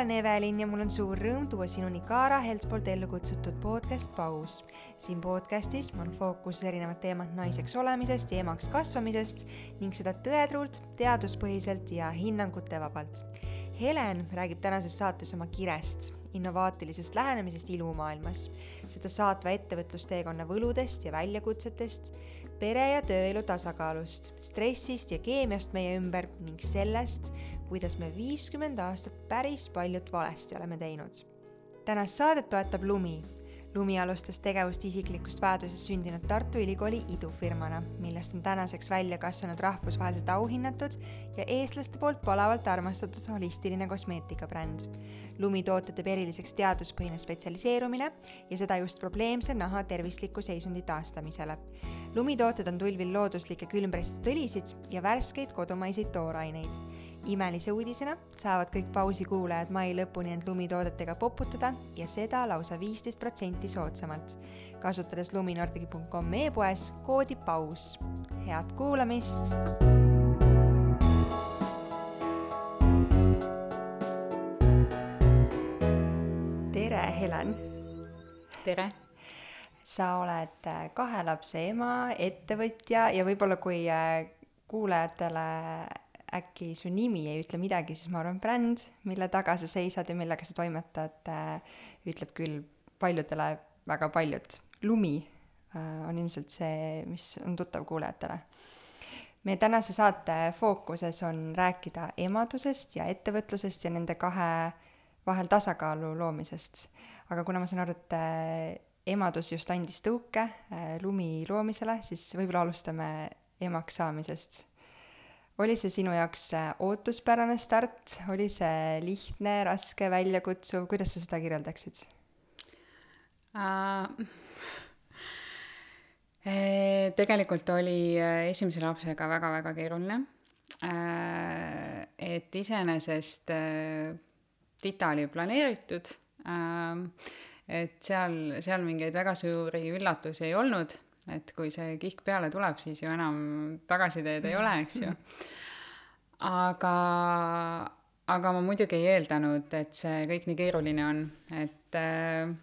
olen Evelin ja mul on suur rõõm tuua sinuni Kaara Helts poolt ellu kutsutud podcast Paus. siin podcastis on fookuses erinevad teemad naiseks olemisest ja emaks kasvamisest ning seda tõetruult, teaduspõhiselt ja hinnangute vabalt. Helen räägib tänases saates oma kirest, innovaatilisest lähenemisest ilumaailmas, seda saatva ettevõtlusteekonna võludest ja väljakutsetest pere ja tööelu tasakaalust, stressist ja keemiast meie ümber ning sellest, kuidas me viiskümmend aastat päris paljut valesti oleme teinud. tänast saadet toetab Lumi. Lumi alustas tegevust isiklikust vajadusest sündinud Tartu Ülikooli idufirmana, millest on tänaseks välja kasvanud rahvusvaheliselt auhinnatud ja eestlaste poolt palavalt armastatud holistiline kosmeetikabränd. Lumi toote teeb eriliseks teaduspõhine spetsialiseerumine ja seda just probleemse naha tervisliku seisundi taastamisele lumitooted on tulvil looduslikke külmpressitud õlisid ja värskeid kodumaiseid tooraineid. Imelise uudisena saavad kõik pausi kuulajad mai lõpuni end lumitoodetega poputada ja seda lausa viisteist protsenti soodsamalt, kasutades luminordic.com e-poes koodi paus. head kuulamist! tere, Helen! tere! sa oled äh, kahe lapse ema, ettevõtja ja võib-olla kui äh, kuulajatele äkki su nimi ei ütle midagi, siis ma arvan, bränd, mille taga sa seisad ja millega sa toimetad, äh, ütleb küll paljudele väga paljut. lumi on ilmselt see, mis on tuttav kuulajatele. meie tänase saate fookuses on rääkida emadusest ja ettevõtlusest ja nende kahe vahel tasakaalu loomisest. aga kuna ma saan aru, et emadus just andis tõuke äh, lumi loomisele, siis võib-olla alustame emaks saamisest. Oli see sinu jaoks äh, ootuspärane start, oli see lihtne, raske, väljakutsuv, kuidas sa seda kirjeldaksid uh,? tegelikult oli esimese lapsega väga-väga keeruline. et iseenesest tita oli planeeritud et seal, seal mingeid väga suuri üllatusi ei olnud, et kui see kihk peale tuleb, siis ju enam tagasiteed ei ole, eks ju. aga, aga ma muidugi ei eeldanud, et see kõik nii keeruline on, et äh,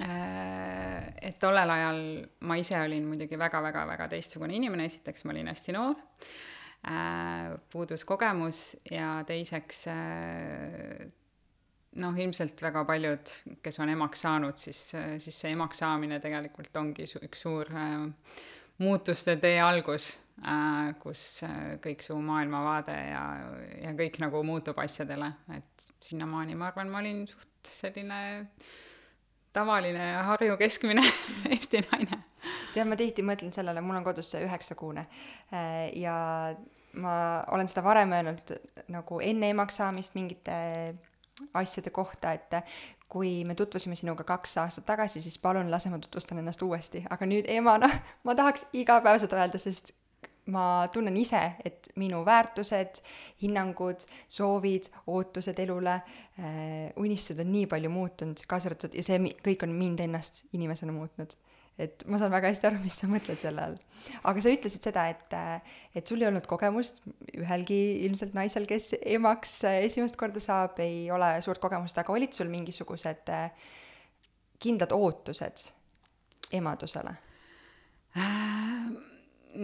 et tollel ajal ma ise olin muidugi väga-väga-väga teistsugune inimene, esiteks ma olin hästi noor äh,, puudus kogemus ja teiseks äh, noh, ilmselt väga paljud, kes on emaks saanud, siis, siis see emaks saamine tegelikult ongi su, üks suur äh, muutuste tee algus äh,, kus äh, kõik su maailmavaade ja, ja kõik nagu muutub asjadele, et sinnamaani ma arvan, ma olin suht selline tavaline Harju keskmine Eesti naine. tead, ma tihti mõtlen sellele, mul on kodus see üheksakuune äh, ja ma olen seda varem öelnud nagu enne emaks saamist mingite asjade kohta, et kui me tutvusime sinuga kaks aastat tagasi, siis palun lase ma tutvustan ennast uuesti, aga nüüd emana ma tahaks iga päev seda öelda, sest ma tunnen ise, et minu väärtused, hinnangud, soovid, ootused elule äh,, unistused on nii palju muutunud, kaasa arvatud, ja see kõik on mind ennast inimesena muutnud et ma saan väga hästi aru, mis sa mõtled selle all. aga sa ütlesid seda, et, et sul ei olnud kogemust, ühelgi ilmselt naisel, kes emaks esimest korda saab, ei ole suurt kogemust, aga olid sul mingisugused kindlad ootused emadusele?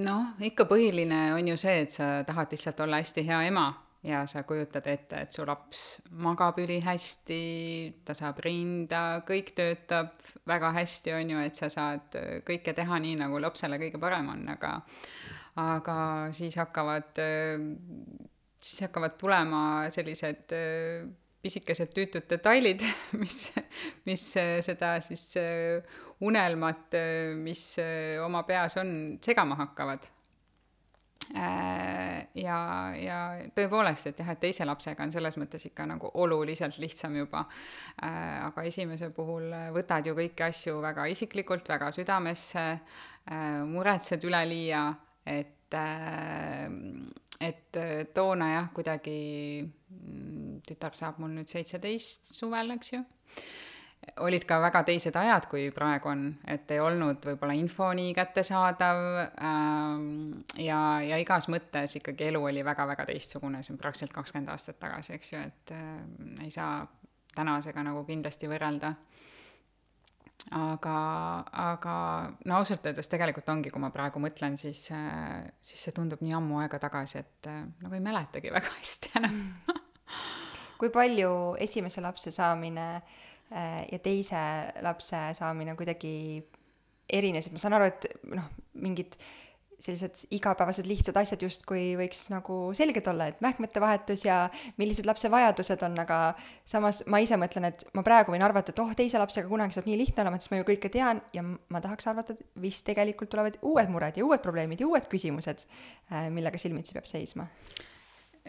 noh, ikka põhiline on ju see, et sa tahad lihtsalt olla hästi hea ema ja sa kujutad ette, et su laps magab ülihästi, ta saab rinda, kõik töötab väga hästi, on ju, et sa saad kõike teha nii, nagu lapsele kõige parem on, aga aga siis hakkavad, siis hakkavad tulema sellised pisikesed tüütud detailid, mis, mis seda siis unelmat, mis oma peas on, segama hakkavad ja, ja tõepoolest, et jah, et teise lapsega on selles mõttes ikka nagu oluliselt lihtsam juba. Äh, aga esimese puhul võtad ju kõiki asju väga isiklikult, väga südamesse, äh, muretsed üleliia, et, et toona jah, kuidagi mm, tütar saab mul nüüd seitseteist suvel, eks ju olid ka väga teised ajad, kui praegu on, et ei olnud võib-olla info nii kättesaadav ähm, ja, ja igas mõttes ikkagi elu oli väga-väga teistsugune, see on praktiliselt kakskümmend aastat tagasi, eks ju, et äh, ei saa tänasega nagu kindlasti võrrelda. Aga, aga no ausalt öeldes tegelikult ongi, kui ma praegu mõtlen, siis, siis see tundub nii ammu aega tagasi, et nagu ei mäletagi väga hästi enam. Kui palju esimese lapse saamine äh, ja teise lapse saamine kuidagi erinesid, ma saan aru, et noh, mingid sellised igapäevased lihtsad asjad justkui võiks nagu selged olla, et mähkmete vahetus ja millised lapse vajadused on, aga samas ma ise mõtlen, et ma praegu võin arvata, et oh, teise lapsega kunagi saab nii lihtne olema, sest ma ju kõike tean ja ma tahaks arvata, et vist tegelikult tulevad uued mured ja uued probleemid ja uued küsimused, äh, millega silmitsi peab seisma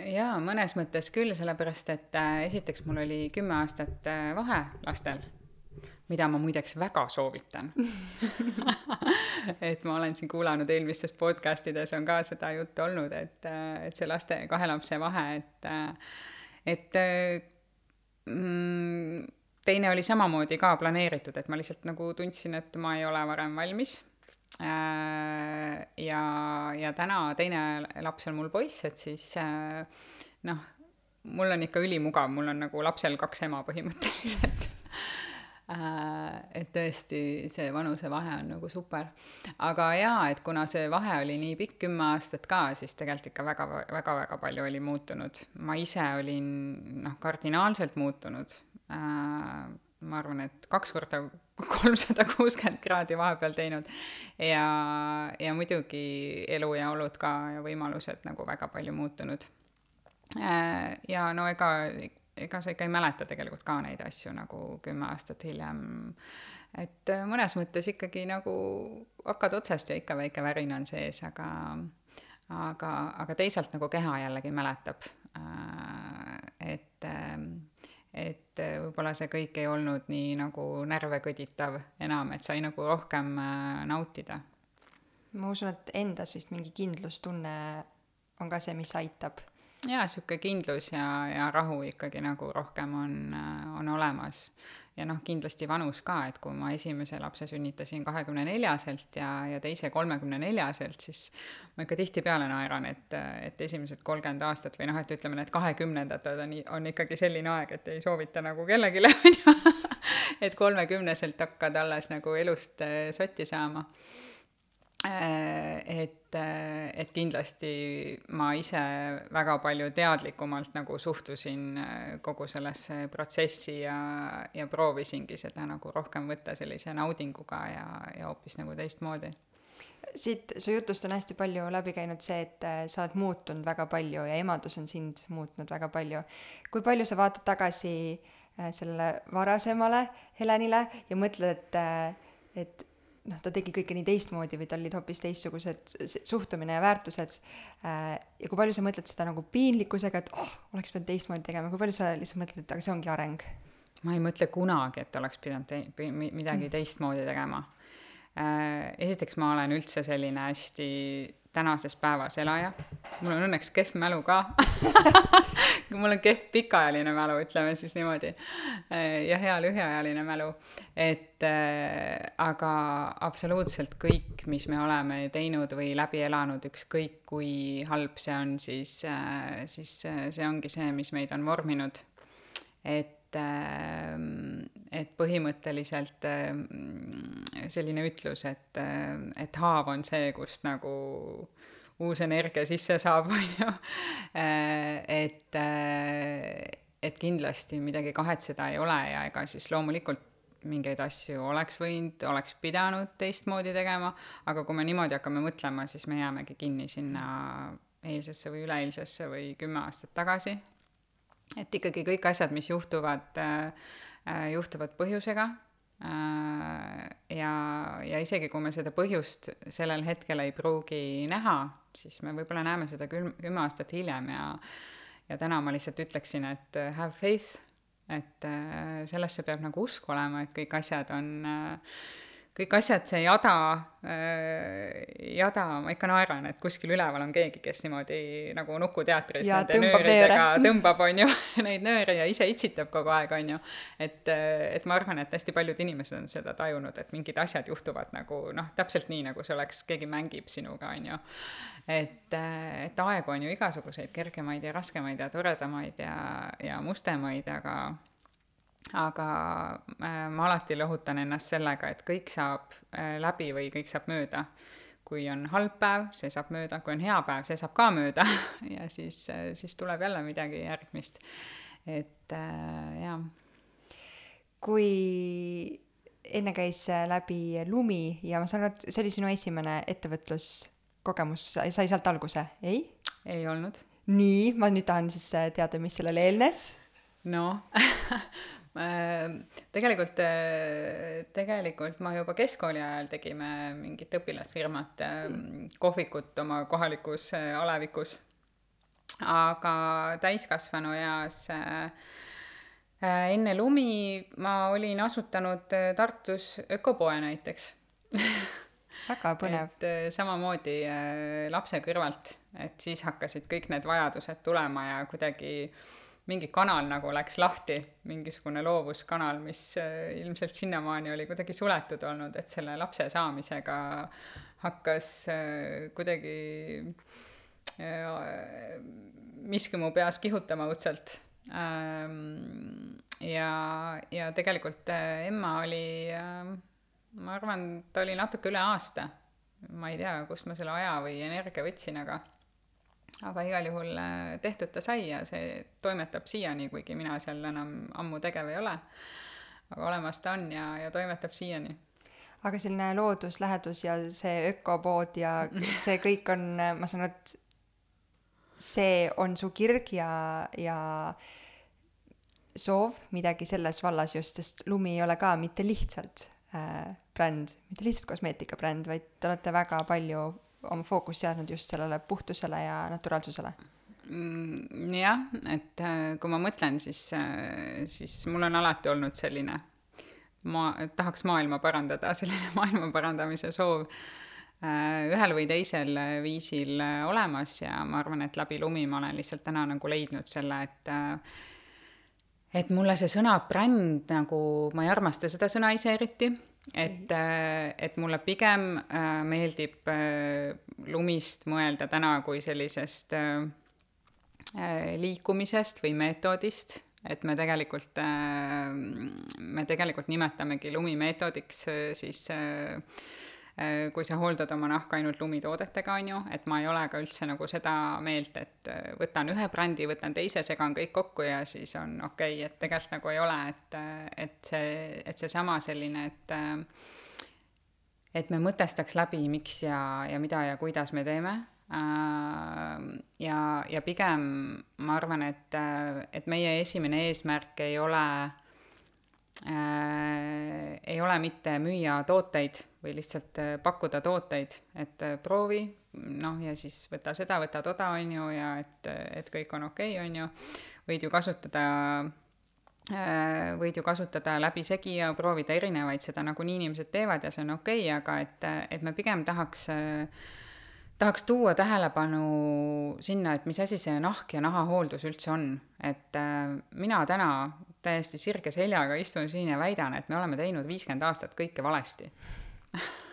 jaa, mõnes mõttes küll, sellepärast et äh, esiteks mul oli kümme aastat äh, vahe lastel mida ma muideks väga soovitan et ma olen siin kuulanud eelmistes podcast ides on ka seda juttu olnud, et, et see laste, kahe lapse vahe, et, et mm, teine oli samamoodi ka planeeritud, et ma lihtsalt nagu tundsin, et ma ei ole varem valmis. Ja, ja täna teine laps on mul poiss, et siis noh, mul on ikka ülimugav, mul on nagu lapsel kaks ema põhimõtteliselt Äh, et tõesti, see vanusevahe on nagu super. aga jaa, et kuna see vahe oli nii pikk, kümme aastat ka, siis tegelikult ikka väga, väga, väga palju oli muutunud. ma ise olin noh, kardinaalselt muutunud. Äh, ma arvan, et kaks korda kolmsada kuuskümmend kraadi vahepeal teinud ja, ja muidugi elu ja olud ka ja võimalused nagu väga palju muutunud. Äh, ja no ega ega sa ikka ei mäleta tegelikult ka neid asju nagu kümme aastat hiljem. et äh, mõnes mõttes ikkagi nagu hakkad otsast ja ikka väike värin on sees, aga aga, aga teisalt nagu keha jällegi mäletab. Äh, et, äh, et võib-olla see kõik ei olnud nii nagu närve kõditav enam, et sai nagu rohkem nautida. ma usun, et endas vist mingi kindlustunne on ka see, mis aitab jaa, niisugune kindlus ja, ja rahu ikkagi nagu rohkem on, on olemas. ja noh, kindlasti vanus ka, et kui ma esimese lapse sünnitasin kahekümne neljaselt ja, ja teise kolmekümne neljaselt, siis ma ikka tihtipeale naeran, et, et esimesed kolmkümmend aastat või noh, et ütleme, need kahekümnendad on, on ikkagi selline aeg, et ei soovita nagu kellelegi, on ju, et kolmekümneselt hakkad alles nagu elust eh, sotti saama et, äh, et kindlasti ma ise väga palju teadlikumalt nagu suhtusin äh, kogu sellesse protsessi ja, ja proovisingi seda nagu rohkem võtta sellise naudinguga ja, ja hoopis nagu teistmoodi. siit su jutust on hästi palju läbi käinud see, et sa oled muutunud väga palju ja emadus on sind muutnud väga palju. kui palju sa vaatad tagasi sellele varasemale Helenile ja mõtled, et, et noh, ta tegi kõike nii teistmoodi või tal olid hoopis teistsugused suhtumine ja väärtused. Äh, ja kui palju sa mõtled seda nagu piinlikkusega, et oh, oleks pidanud teistmoodi tegema, kui palju sa lihtsalt mõtled, et aga see ongi areng? ma ei mõtle kunagi, et oleks pidanud te-, midagi mm. teistmoodi tegema. Äh, esiteks ma olen üldse selline hästi tänases päevas elaja. mul on õnneks kehv mälu ka mul on kehv pikaajaline mälu, ütleme siis niimoodi. ja hea lühiajaline mälu. et äh, aga absoluutselt kõik, mis me oleme teinud või läbi elanud, ükskõik kui halb see on, siis äh,, siis äh, see ongi see, mis meid on vorminud. et äh, et põhimõtteliselt äh, selline ütlus, et, äh, et haav on see, kust nagu uus energia sisse saab, on ju. Äh, et, et kindlasti midagi kahetseda ei ole ja ega siis loomulikult mingeid asju oleks võinud, oleks pidanud teistmoodi tegema, aga kui me niimoodi hakkame mõtlema, siis me jäämegi kinni sinna eilsesse või üleeilsesse või kümme aastat tagasi. et ikkagi kõik asjad, mis juhtuvad äh,, juhtuvad põhjusega Äh, ja, ja isegi kui me seda põhjust sellel hetkel ei pruugi näha, siis me võib-olla näeme seda küm-, kümme aastat hiljem ja ja täna ma lihtsalt ütleksin, et äh, have faith, et äh, sellesse peab nagu usk olema, et kõik asjad on, kõik asjad, see jada äh,, jada, ma ikka naeran, et kuskil üleval on keegi, kes niimoodi nagu Nukuteatris Ja nende nööridega tõmbab, on ju, neid nööre ja ise itsitab kogu aeg, on ju. et, et ma arvan, et hästi paljud inimesed on seda tajunud, et mingid asjad juhtuvad nagu noh, täpselt nii, nagu see oleks, keegi mängib sinuga, on ju. et, et aegu on ju igasuguseid kergemaid ja raskemaid ja toredamaid ja, ja mustemaid, aga aga äh, ma alati lohutan ennast sellega, et kõik saab äh, läbi või kõik saab mööda. kui on halb päev, see saab mööda, kui on hea päev, see saab ka mööda ja siis äh,, siis tuleb jälle midagi järgmist. et äh, jaa. kui enne käis läbi lumi ja ma saan aru, et see oli sinu esimene ettevõtluskogemus, sai sealt alguse, ei? ei olnud. nii, ma nüüd tahan siis teada, mis sellele eelnes. noh tegelikult, tegelikult ma juba keskkooli ajal tegime mingit õpilasfirmat, kohvikut oma kohalikus alevikus. aga täiskasvanu eas enne lumi ma olin asutanud Tartus ökopoe näiteks väga põnev. et samamoodi lapse kõrvalt, et siis hakkasid kõik need vajadused tulema ja kuidagi mingi kanal nagu läks lahti, mingisugune loovuskanal, mis ilmselt sinnamaani oli kuidagi suletud olnud, et selle lapse saamisega hakkas kuidagi miski mu peas kihutama õudselt. ja, ja tegelikult Emma oli, ma arvan, ta oli natuke üle aasta. ma ei tea, kust ma selle aja või energia võtsin, aga aga igal juhul tehtud ta sai ja see toimetab siiani, kuigi mina seal enam ammu tegev ei ole. aga olemas ta on ja, ja toimetab siiani. aga selline looduslähedus ja see ökopood ja see kõik on, ma saan aru, et see on su kirg ja, ja soov midagi selles vallas just, sest Lumi ei ole ka mitte lihtsalt äh, bränd, mitte lihtsalt kosmeetikabränd, vaid te olete väga palju oma fookust seadnud just sellele puhtusele ja naturaalsusele mm,. jah, et kui ma mõtlen, siis, siis mul on alati olnud selline, ma tahaks maailma parandada, selline maailma parandamise soov ühel või teisel viisil olemas ja ma arvan, et läbi lumi ma olen lihtsalt täna nagu leidnud selle, et et mulle see sõna bränd nagu, ma ei armasta seda sõna ise eriti, et, et mulle pigem meeldib lumist mõelda täna kui sellisest liikumisest või meetodist, et me tegelikult, me tegelikult nimetamegi lumimeetodiks siis kui sa hooldad oma nahka ainult lumitoodetega, on ju, et ma ei ole ka üldse nagu seda meelt, et võtan ühe brändi, võtan teise, segan kõik kokku ja siis on okei okay., et tegelikult nagu ei ole, et, et see, et seesama selline, et et me mõtestaks läbi, miks ja, ja mida ja kuidas me teeme ja, ja pigem ma arvan, et, et meie esimene eesmärk ei ole äh, ei ole mitte müüa tooteid või lihtsalt pakkuda tooteid, et proovi, noh, ja siis võta seda, võta toda, on ju, ja et, et kõik on okei okay,, on ju, võid ju kasutada võid ju kasutada läbisegi ja proovida erinevaid, seda nagunii inimesed teevad ja see on okei okay,, aga et, et me pigem tahaks tahaks tuua tähelepanu sinna, et mis asi see nahk ja nahahooldus üldse on. et äh, mina täna täiesti sirge seljaga istun siin ja väidan, et me oleme teinud viiskümmend aastat kõike valesti.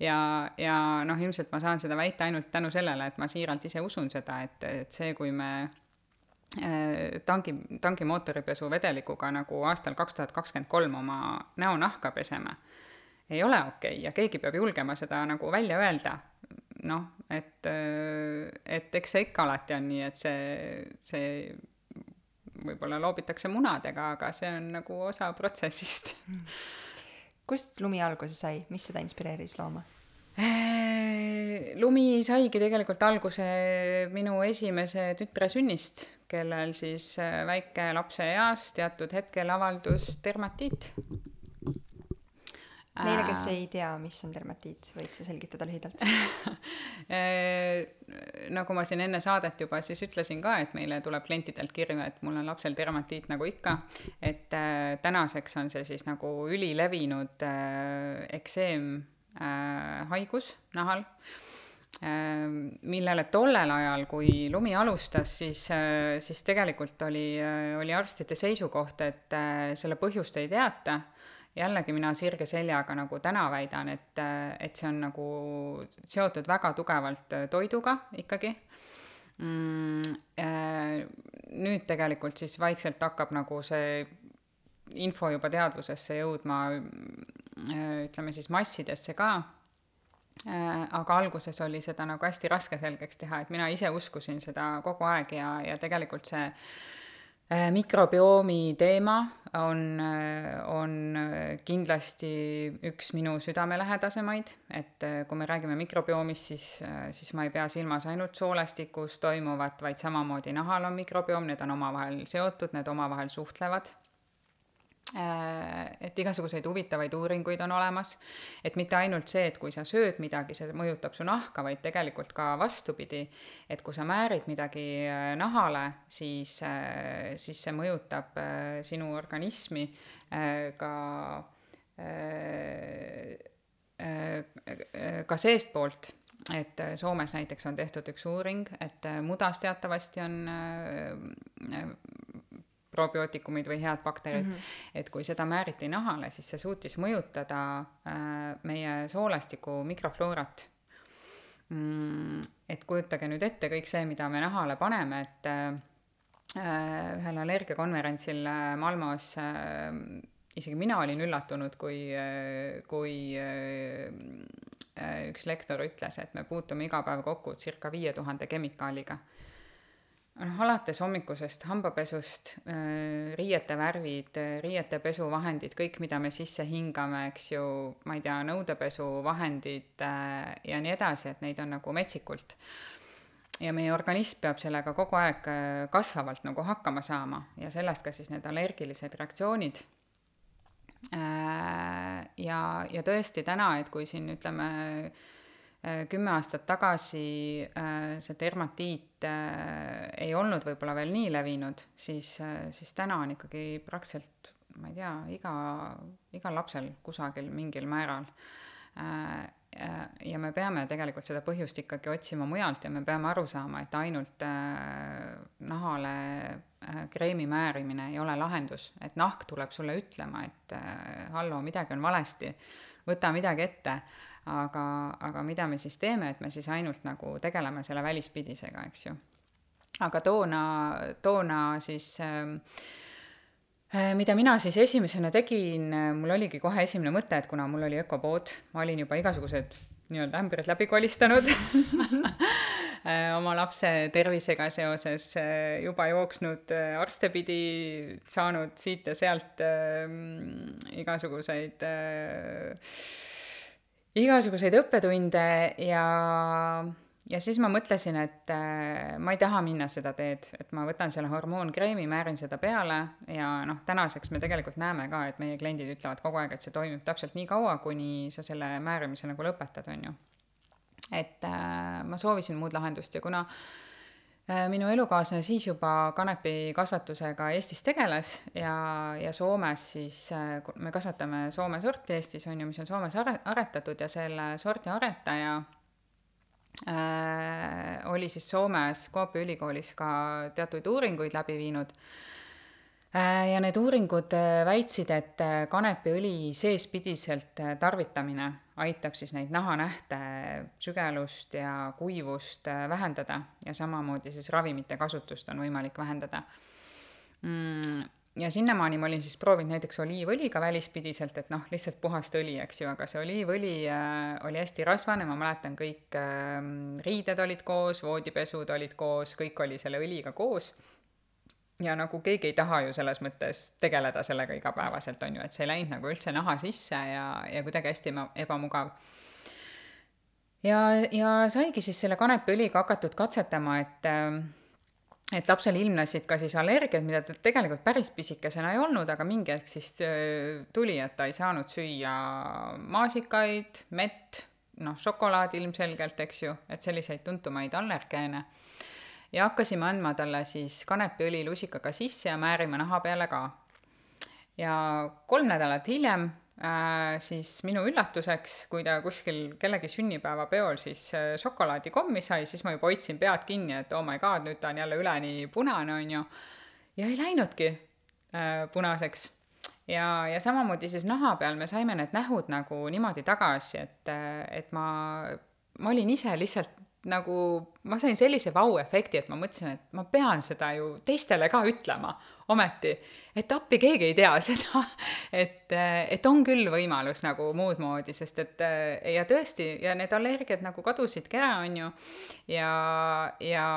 Ja, ja noh, ilmselt ma saan seda väita ainult tänu sellele, et ma siiralt ise usun seda, et, et see, kui me äh, tangi, tangimootoripesu vedelikuga nagu aastal kaks tuhat kakskümmend kolm oma näonahka peseme, ei ole okei okay ja keegi peab julgema seda nagu välja öelda. Noh, et, et eks see ikka alati on nii, et see, see võib-olla loobitakse munadega, aga see on nagu osa protsessist. kust lumi alguse sai, mis seda inspireeris looma? lumi saigi tegelikult alguse minu esimese tütre sünnist, kellel siis väike lapse eas teatud hetkel avaldus dermatiit Neile, kes ei tea, mis on dermatiit, võid sa selgitada lühidalt? Nagu ma siin enne saadet juba siis ütlesin ka, et meile tuleb klientidelt kirju, et mul on lapsel dermatiit nagu ikka, et äh, tänaseks on see siis nagu ülilevinud äh, ekseem äh, haigus nahal. Äh,, millele tollel ajal, kui lumi alustas, siis äh,, siis tegelikult oli äh,, oli arstide seisukoht, et äh, selle põhjust ei teata jällegi mina sirge seljaga nagu täna väidan, et, et see on nagu seotud väga tugevalt toiduga ikkagi mm,. Äh, nüüd tegelikult siis vaikselt hakkab nagu see info juba teadvusesse jõudma, äh, ütleme siis massidesse ka äh, aga alguses oli seda nagu hästi raske selgeks teha, et mina ise uskusin seda kogu aeg ja, ja tegelikult see Äh, mikrobiomi teema on, äh, on äh, kindlasti üks minu südamelähedasemaid, et kui me räägime mikrobiomist, siis, siis ma ei pea silmas ainult soolestikus toimuvat, vaid samamoodi nahal on mikrobioom, need on omavahel seotud, need omavahel suhtlevad. Äh, et igasuguseid huvitavaid uuringuid on olemas, et mitte ainult see, et kui sa sööd midagi, see mõjutab su nahka, vaid tegelikult ka vastupidi, et kui sa määrid midagi äh, nahale, siis, äh, siis see mõjutab sinu organismi ka ka seestpoolt, et Soomes näiteks on tehtud üks uuring, et mudas teatavasti on probiootikumid või head bakterid mm, -hmm. et kui seda määriti nahale, siis see suutis mõjutada äh, meie soolestiku mikrofloorat mm,. et kujutage nüüd ette kõik see, mida me nahale paneme, et äh, ühel allergiakonverentsil äh, Malmos äh, isegi mina olin üllatunud, kui äh,, kui äh, üks lektor ütles, et me puutume iga päev kokku circa viie tuhande kemikaaliga noh, alates hommikusest hambapesust, äh, riiete värvid, riiete pesuvahendid, kõik, mida me sisse hingame, eks ju, ma ei tea, nõudepesuvahendid äh, ja nii edasi, et neid on nagu metsikult. ja meie organism peab sellega kogu aeg äh, kasvavalt nagu hakkama saama ja sellest ka siis need allergilised reaktsioonid. ja, ja tõesti täna, et kui siin ütleme, Äh, kümme aastat tagasi äh, see dermatiit äh, ei olnud võib-olla veel nii levinud, siis, siis täna on ikkagi praktiliselt, ma ei tea, iga, igal lapsel kusagil mingil määral. ja me peame tegelikult seda põhjust ikkagi otsima mujalt ja me peame aru saama, et ainult nahale kreemi määrimine ei ole lahendus, et nahk tuleb sulle ütlema, et hallo, midagi on valesti, võta midagi ette aga, aga mida me siis teeme, et me siis ainult nagu tegeleme selle välispidisega, eks ju. aga toona, toona siis ähm, äh, mida mina siis esimesena tegin, mul oligi kohe esimene mõte, et kuna mul oli ökopood, ma olin juba igasugused nii-öelda ämbrid läbi kolistanud äh, oma lapse tervisega seoses äh, juba jooksnud äh, arste pidi, saanud siit ja sealt äh, igasuguseid äh, igasuguseid õppetunde ja, ja siis ma mõtlesin, et äh, ma ei taha minna seda teed, et ma võtan selle hormoonkreemi, määrin seda peale ja noh, tänaseks me tegelikult näeme ka, et meie kliendid ütlevad kogu aeg, et see toimib täpselt nii kaua, kuni sa selle määrimise nagu lõpetad, on ju. et äh, ma soovisin muud lahendust ja kuna minu elukaaslane siis juba kanepikasvatusega Eestis tegeles ja, ja Soomes siis, äh, me kasvatame Soome sorti Eestis, on ju, mis on Soomes are-, aretatud ja selle sordi aretaja äh, oli siis Soomes Kuopi ülikoolis ka teatud uuringuid läbi viinud äh,. Ja need uuringud väitsid, et kanepiõli seespidiselt tarvitamine aitab siis neid nahanähte sügelust ja kuivust äh, vähendada ja samamoodi siis ravimite kasutust on võimalik vähendada. Mm ja sinnamaani ma olin siis proovinud näiteks oliivõliga välispidiselt, et noh, lihtsalt puhast õli, eks ju, aga see oliivõli äh, oli hästi rasvane, ma mäletan, kõik äh, riided olid koos, voodipesud olid koos, kõik oli selle õliga koos ja nagu keegi ei taha ju selles mõttes tegeleda sellega igapäevaselt, on ju, et see ei läinud nagu üldse naha sisse ja, ja kuidagi hästi ebamugav. ja, ja saigi siis selle kanepiõliga hakatud katsetama, et et lapsel ilmnesid ka siis allergiad, mida tal tegelikult päris pisikesena ei olnud, aga mingi hetk siis tuli, et ta ei saanud süüa maasikaid, mett, noh, šokolaad ilmselgelt, eks ju, et selliseid tuntumaid allergeene. Ja hakkasime andma talle siis kanepiõli lusikaga sisse ja määrima naha peale ka. ja kolm nädalat hiljem äh, siis minu üllatuseks, kui ta kuskil kellegi sünnipäevapeol siis äh, šokolaadikommi sai, siis ma juba hoidsin pead kinni, et oh my god, nüüd ta on jälle üleni punane, on ju. ja ei läinudki äh, punaseks ja, ja samamoodi siis naha peal me saime need nähud nagu niimoodi tagasi, et, et ma, ma olin ise lihtsalt nagu, ma sain sellise vau-efekti, et ma mõtlesin, et ma pean seda ju teistele ka ütlema, ometi. et appi, keegi ei tea seda, et, et on küll võimalus nagu muud moodi, sest et ja tõesti, ja need allergiad nagu kadusidki ära, on ju, ja, ja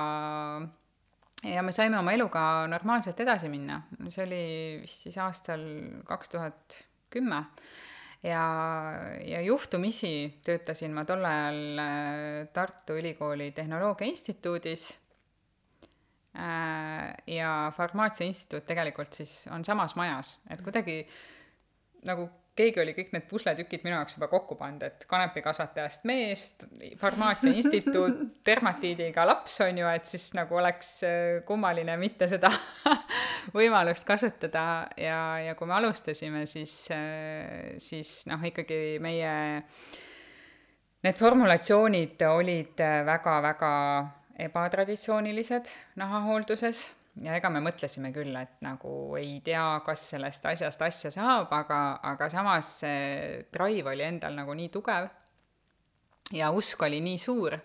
ja me saime oma eluga normaalselt edasi minna, see oli vist siis aastal kaks tuhat kümme. Ja, ja juhtumisi töötasin ma tol ajal äh, Tartu Ülikooli Tehnoloogia Instituudis äh, ja Farmaatsia Instituut tegelikult siis on samas majas, et kuidagi nagu keegi oli kõik need pusletükid minu jaoks juba kokku pannud, et kanepikasvatajast mees, farmaatsia instituut, dermatiidiga laps on ju, et siis nagu oleks äh, kummaline mitte seda võimalust kasutada. Ja, ja kui me alustasime, siis, äh, siis noh, ikkagi meie need formulatsioonid olid väga-väga ebatraditsioonilised nahahoolduses ja ega me mõtlesime küll, et nagu ei tea, kas sellest asjast asja saab, aga, aga samas see drive oli endal nagu nii tugev ja usk oli nii suur,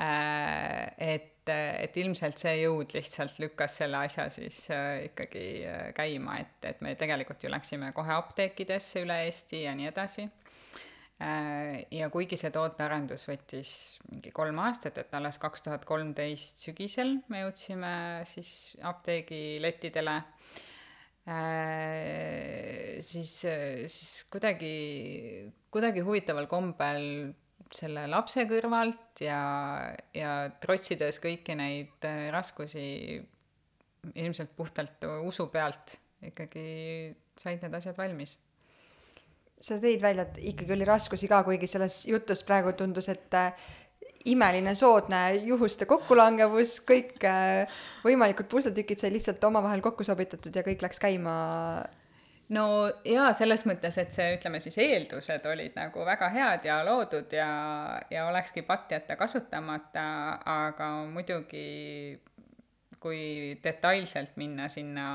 äh, et, et ilmselt see jõud lihtsalt lükkas selle asja siis äh, ikkagi äh, käima, et, et me tegelikult ju läksime kohe apteekidesse üle Eesti ja nii edasi ja kuigi see tootearendus võttis mingi kolm aastat, et alles kaks tuhat kolmteist sügisel me jõudsime siis apteegilettidele, äh, siis, siis kuidagi, kuidagi huvitaval kombel selle lapse kõrvalt ja, ja trotsides kõiki neid raskusi ilmselt puhtalt usu pealt ikkagi said need asjad valmis sa tõid välja, et ikkagi oli raskusi ka, kuigi selles jutus praegu tundus, et äh, imeline soodne juhuste kokkulangevus, kõik äh, võimalikud pusletükid sai lihtsalt omavahel kokku sobitatud ja kõik läks käima. No jaa, selles mõttes, et see, ütleme siis eeldused olid nagu väga head ja loodud ja, ja olekski patt jätta kasutamata, aga muidugi kui detailselt minna sinna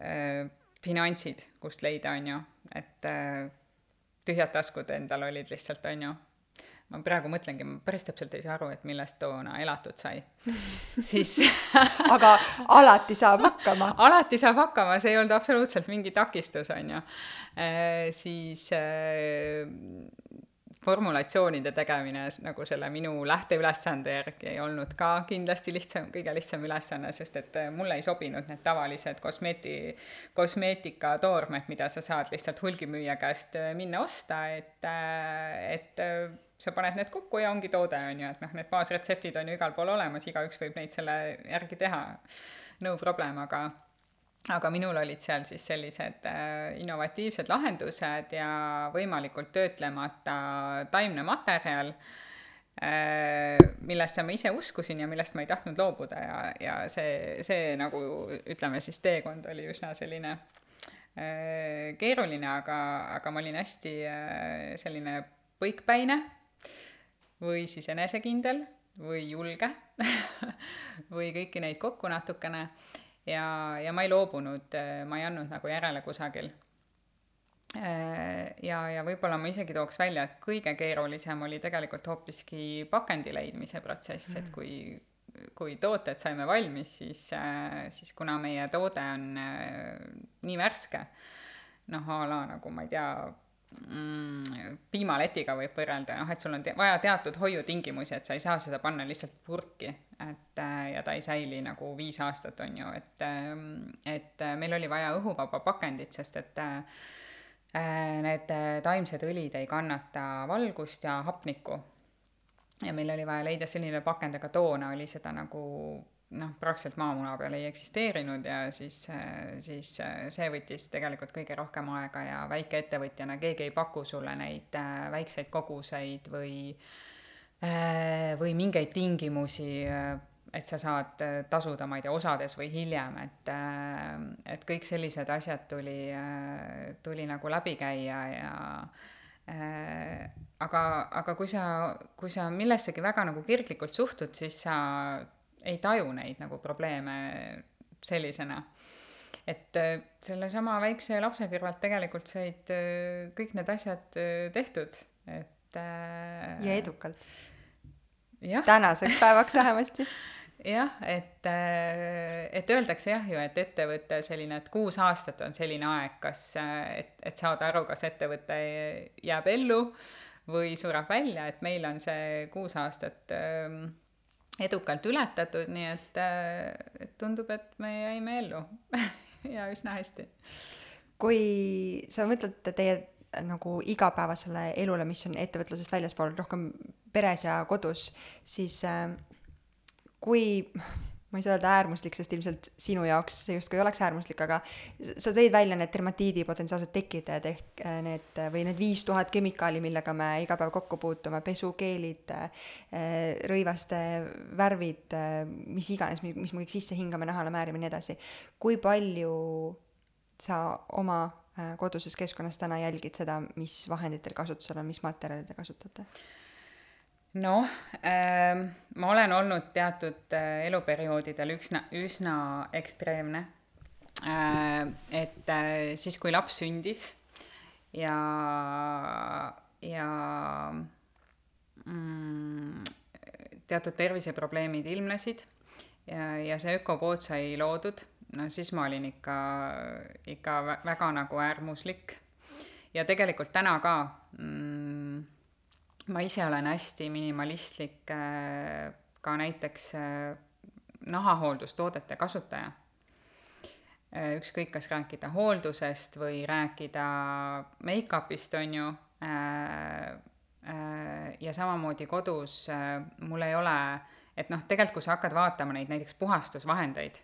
äh, finantsid, kust leida, on ju, et äh, tühjad taskud endal olid lihtsalt, on ju. ma praegu mõtlengi, ma päris täpselt ei saa aru, et millest toona elatud sai. siis aga alati saab hakkama. alati saab hakkama, see ei olnud absoluutselt mingi takistus, on ju. Äh, siis äh, formulatsioonide tegemine nagu selle minu lähteülesande järgi ei olnud ka kindlasti lihtsam, kõige lihtsam ülesanne, sest et äh, mulle ei sobinud need tavalised kosmeeti, kosmeetikatoormed, mida sa saad lihtsalt hulgimüüja käest äh, minna osta, et, äh, et sa paned need kokku ja ongi toode, on ju, et noh, need baasretseptid on ju igal pool olemas, igaüks võib neid selle järgi teha, no problem, aga aga minul olid seal siis sellised äh, innovatiivsed lahendused ja võimalikult töötlemata taimne materjal äh,, millesse ma ise uskusin ja millest ma ei tahtnud loobuda. Ja, ja see, see nagu ütleme siis teekond oli üsna selline äh, keeruline, aga, aga ma olin hästi selline põikpäine või siis enesekindel või julge või kõiki neid kokku natukene ja, ja ma ei loobunud, ma ei andnud nagu järele kusagil. ja, ja võib-olla ma isegi tooks välja, et kõige keerulisem oli tegelikult hoopiski pakendi leidmise protsess mm., et kui kui tooted saime valmis, siis, siis kuna meie toode on nii värske, noh, a la nagu ma ei tea, mm, piimaletiga võib võrrelda, noh, et sul on te vaja teatud hoiutingimusi, et sa ei saa seda panna lihtsalt purki, et äh, ja ta ei säili nagu viis aastat, on ju, et, ähm, et äh, meil oli vaja õhuvaba pakendit, sest et äh, need taimsed õlid ei kannata valgust ja hapnikku. ja meil oli vaja leida selline pakend, aga toona oli seda nagu noh, praktiliselt maamuna peal ei eksisteerinud ja siis, siis see võttis tegelikult kõige rohkem aega ja väikeettevõtjana keegi ei paku sulle neid väikseid koguseid või, äh, või mingeid tingimusi, äh, et sa saad tasuda, ma ei tea, osades või hiljem, et, et kõik sellised asjad tuli, tuli nagu läbi käia ja aga, aga kui sa, kui sa millessegi väga nagu kirglikult suhtud, siis sa ei taju neid nagu probleeme sellisena. et äh, sellesama väikse lapse kõrvalt tegelikult said äh, kõik need asjad äh, tehtud, et ja edukalt. tänaseks päevaks vähemasti jah, et, et öeldakse jah ju, et ettevõte selline, et kuus aastat on selline aeg, kas, et, et saada aru, kas ettevõte jääb ellu või sureb välja, et meil on see kuus aastat ähm, edukalt ületatud, nii et, äh, et tundub, et me jäime ellu ja üsna hästi. kui sa mõtled teie nagu igapäevasele elule, mis on ettevõtlusest väljaspool, rohkem peres ja kodus, siis äh, kui ma ei saa öelda äärmuslik, sest ilmselt sinu jaoks see justkui ei oleks äärmuslik, aga sa tõid välja need dermatiidi potentsiaalsed tekitajad ehk äh, need või need viis tuhat kemikaali, millega me iga päev kokku puutume, pesukeelid, äh, rõivaste värvid, äh, mis iganes, mis me kõik sisse hingame, nahale määrime ja nii edasi. kui palju sa oma koduses keskkonnas täna jälgid seda, mis vahenditel kasutusel on, mis materjale te kasutate? noh äh,, ma olen olnud teatud äh, eluperioodidel üsna, üsna ekstreemne äh,. et äh, siis, kui laps sündis ja, ja mm, teatud terviseprobleemid ilmnesid ja, ja see ökopood sai loodud, no siis ma olin ikka, ikka väga nagu äärmuslik. ja tegelikult täna ka mm, ma ise olen hästi minimalistlik äh, ka näiteks äh, nahahooldustoodete kasutaja. Äh, ükskõik, kas rääkida hooldusest või rääkida make-up'ist, on ju, ja samamoodi kodus mul ei ole, et noh, tegelikult kui sa hakkad vaatama neid näiteks puhastusvahendeid,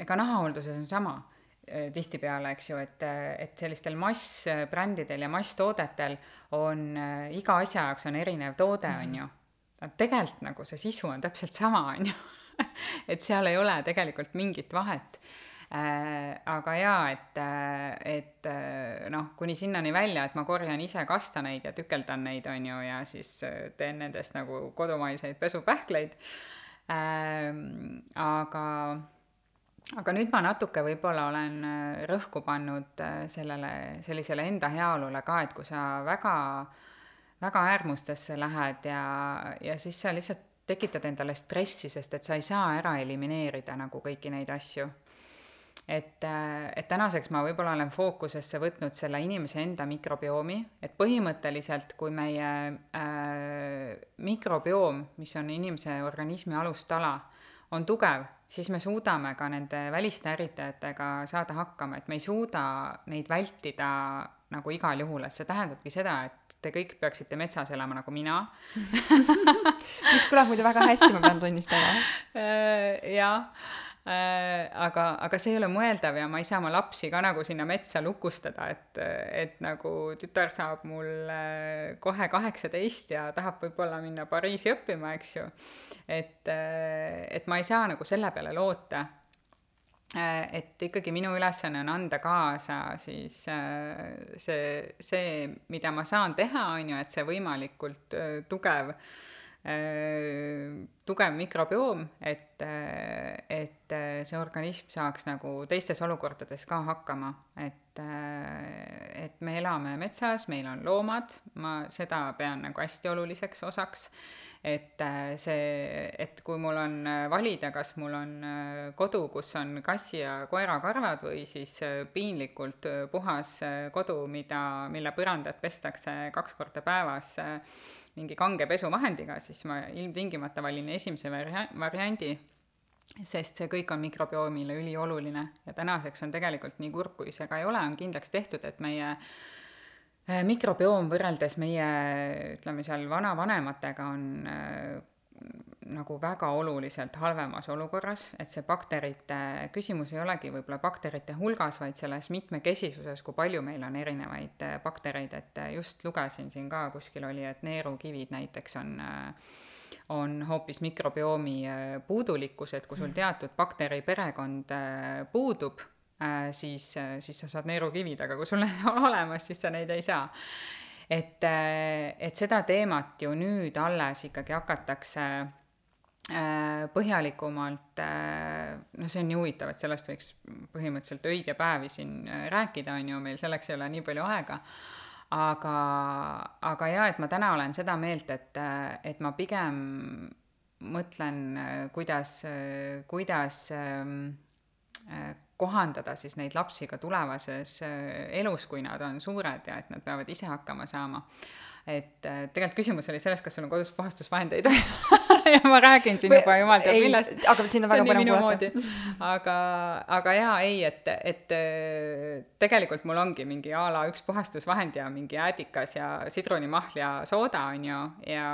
ega nahahoolduses on sama Äh, tihtipeale, eks ju, et, et sellistel massbrändidel ja masstoodetel on äh, iga asja jaoks on erinev toode, on mhm. ju. tegelikult nagu see sisu on täpselt sama, on ju. et seal ei ole tegelikult mingit vahet äh,. aga jaa, et, et noh, kuni sinnani välja, et ma korjan ise kastaneid ja tükeldan neid, on ju, ja siis teen nendest nagu kodumaiseid pesupähkleid äh,. aga aga nüüd ma natuke võib-olla olen äh, rõhku pannud äh, sellele, sellisele enda heaolule ka, et kui sa väga, väga äärmustesse lähed ja, ja siis sa lihtsalt tekitad endale stressi, sest et sa ei saa ära elimineerida nagu kõiki neid asju. et, äh, et tänaseks ma võib-olla olen fookusesse võtnud selle inimese enda mikrobiomi, et põhimõtteliselt kui meie äh, mikrobioom, mis on inimese organismi alustala, on tugev, siis me suudame ka nende väliste ärritajatega saada hakkama, et me ei suuda neid vältida nagu igal juhul, et see tähendabki seda, et te kõik peaksite metsas elama nagu mina mis kõlab muidu väga hästi, ma pean tunnistama. Äh, jah aga, aga see ei ole mõeldav ja ma ei saa oma lapsi ka nagu sinna metsa lukustada, et, et nagu tütar saab mul äh, kohe kaheksateist ja tahab võib-olla minna Pariisi õppima, eks ju. et, äh, et ma ei saa nagu selle peale loota. et ikkagi minu ülesanne on anda kaasa siis see, see, mida ma saan teha, on ju, et see võimalikult tugev Äh, tugev mikrobioom, et, äh, et äh, see organism saaks nagu teistes olukordades ka hakkama, et, et me elame metsas, meil on loomad, ma seda pean nagu hästi oluliseks osaks, et see, et kui mul on valida, kas mul on kodu, kus on kassi ja koera karvad või siis piinlikult puhas kodu, mida, mille põrandat pestakse kaks korda päevas mingi kange pesuvahendiga, siis ma ilmtingimata valin esimese varia-, variandi, sest see kõik on mikrobiomile ülioluline. Ja tänaseks on tegelikult nii kurb, kui see ka ei ole, on kindlaks tehtud, et meie äh, mikrobioom võrreldes meie ütleme seal vanavanematega on äh, nagu väga oluliselt halvemas olukorras, et see bakterite küsimus ei olegi võib-olla bakterite hulgas, vaid selles mitmekesisuses, kui palju meil on erinevaid äh, baktereid, et just lugesin siin ka kuskil oli, et neerukivid näiteks on on hoopis mikrobiomi puudulikkus, et kui sul teatud bakteri perekond puudub, siis, siis sa saad neerukivid, aga kui sul need on olemas, siis sa neid ei saa et, äh, et seda teemat ju nüüd alles ikkagi hakatakse äh, põhjalikumalt, äh, no see on nii huvitav, et sellest võiks põhimõtteliselt öid ja päevi siin rääkida, on ju, meil selleks ei ole nii palju aega, aga, aga jaa, et ma täna olen seda meelt, et, et ma pigem mõtlen, kuidas, kuidas ähm, kohandada siis neid lapsi ka tulevases äh, elus, kui nad on suured ja et nad peavad ise hakkama saama. et äh, tegelikult küsimus oli selles, kas sul on kodus puhastusvahendeid ja ma räägin siin juba jumal teab millest. aga sind on väga põnev kuulata. aga, aga jaa, ei, et, et äh, tegelikult mul ongi mingi a la üks puhastusvahend ja mingi äädikas ja sidrunimahl ja sooda, on ju, ja,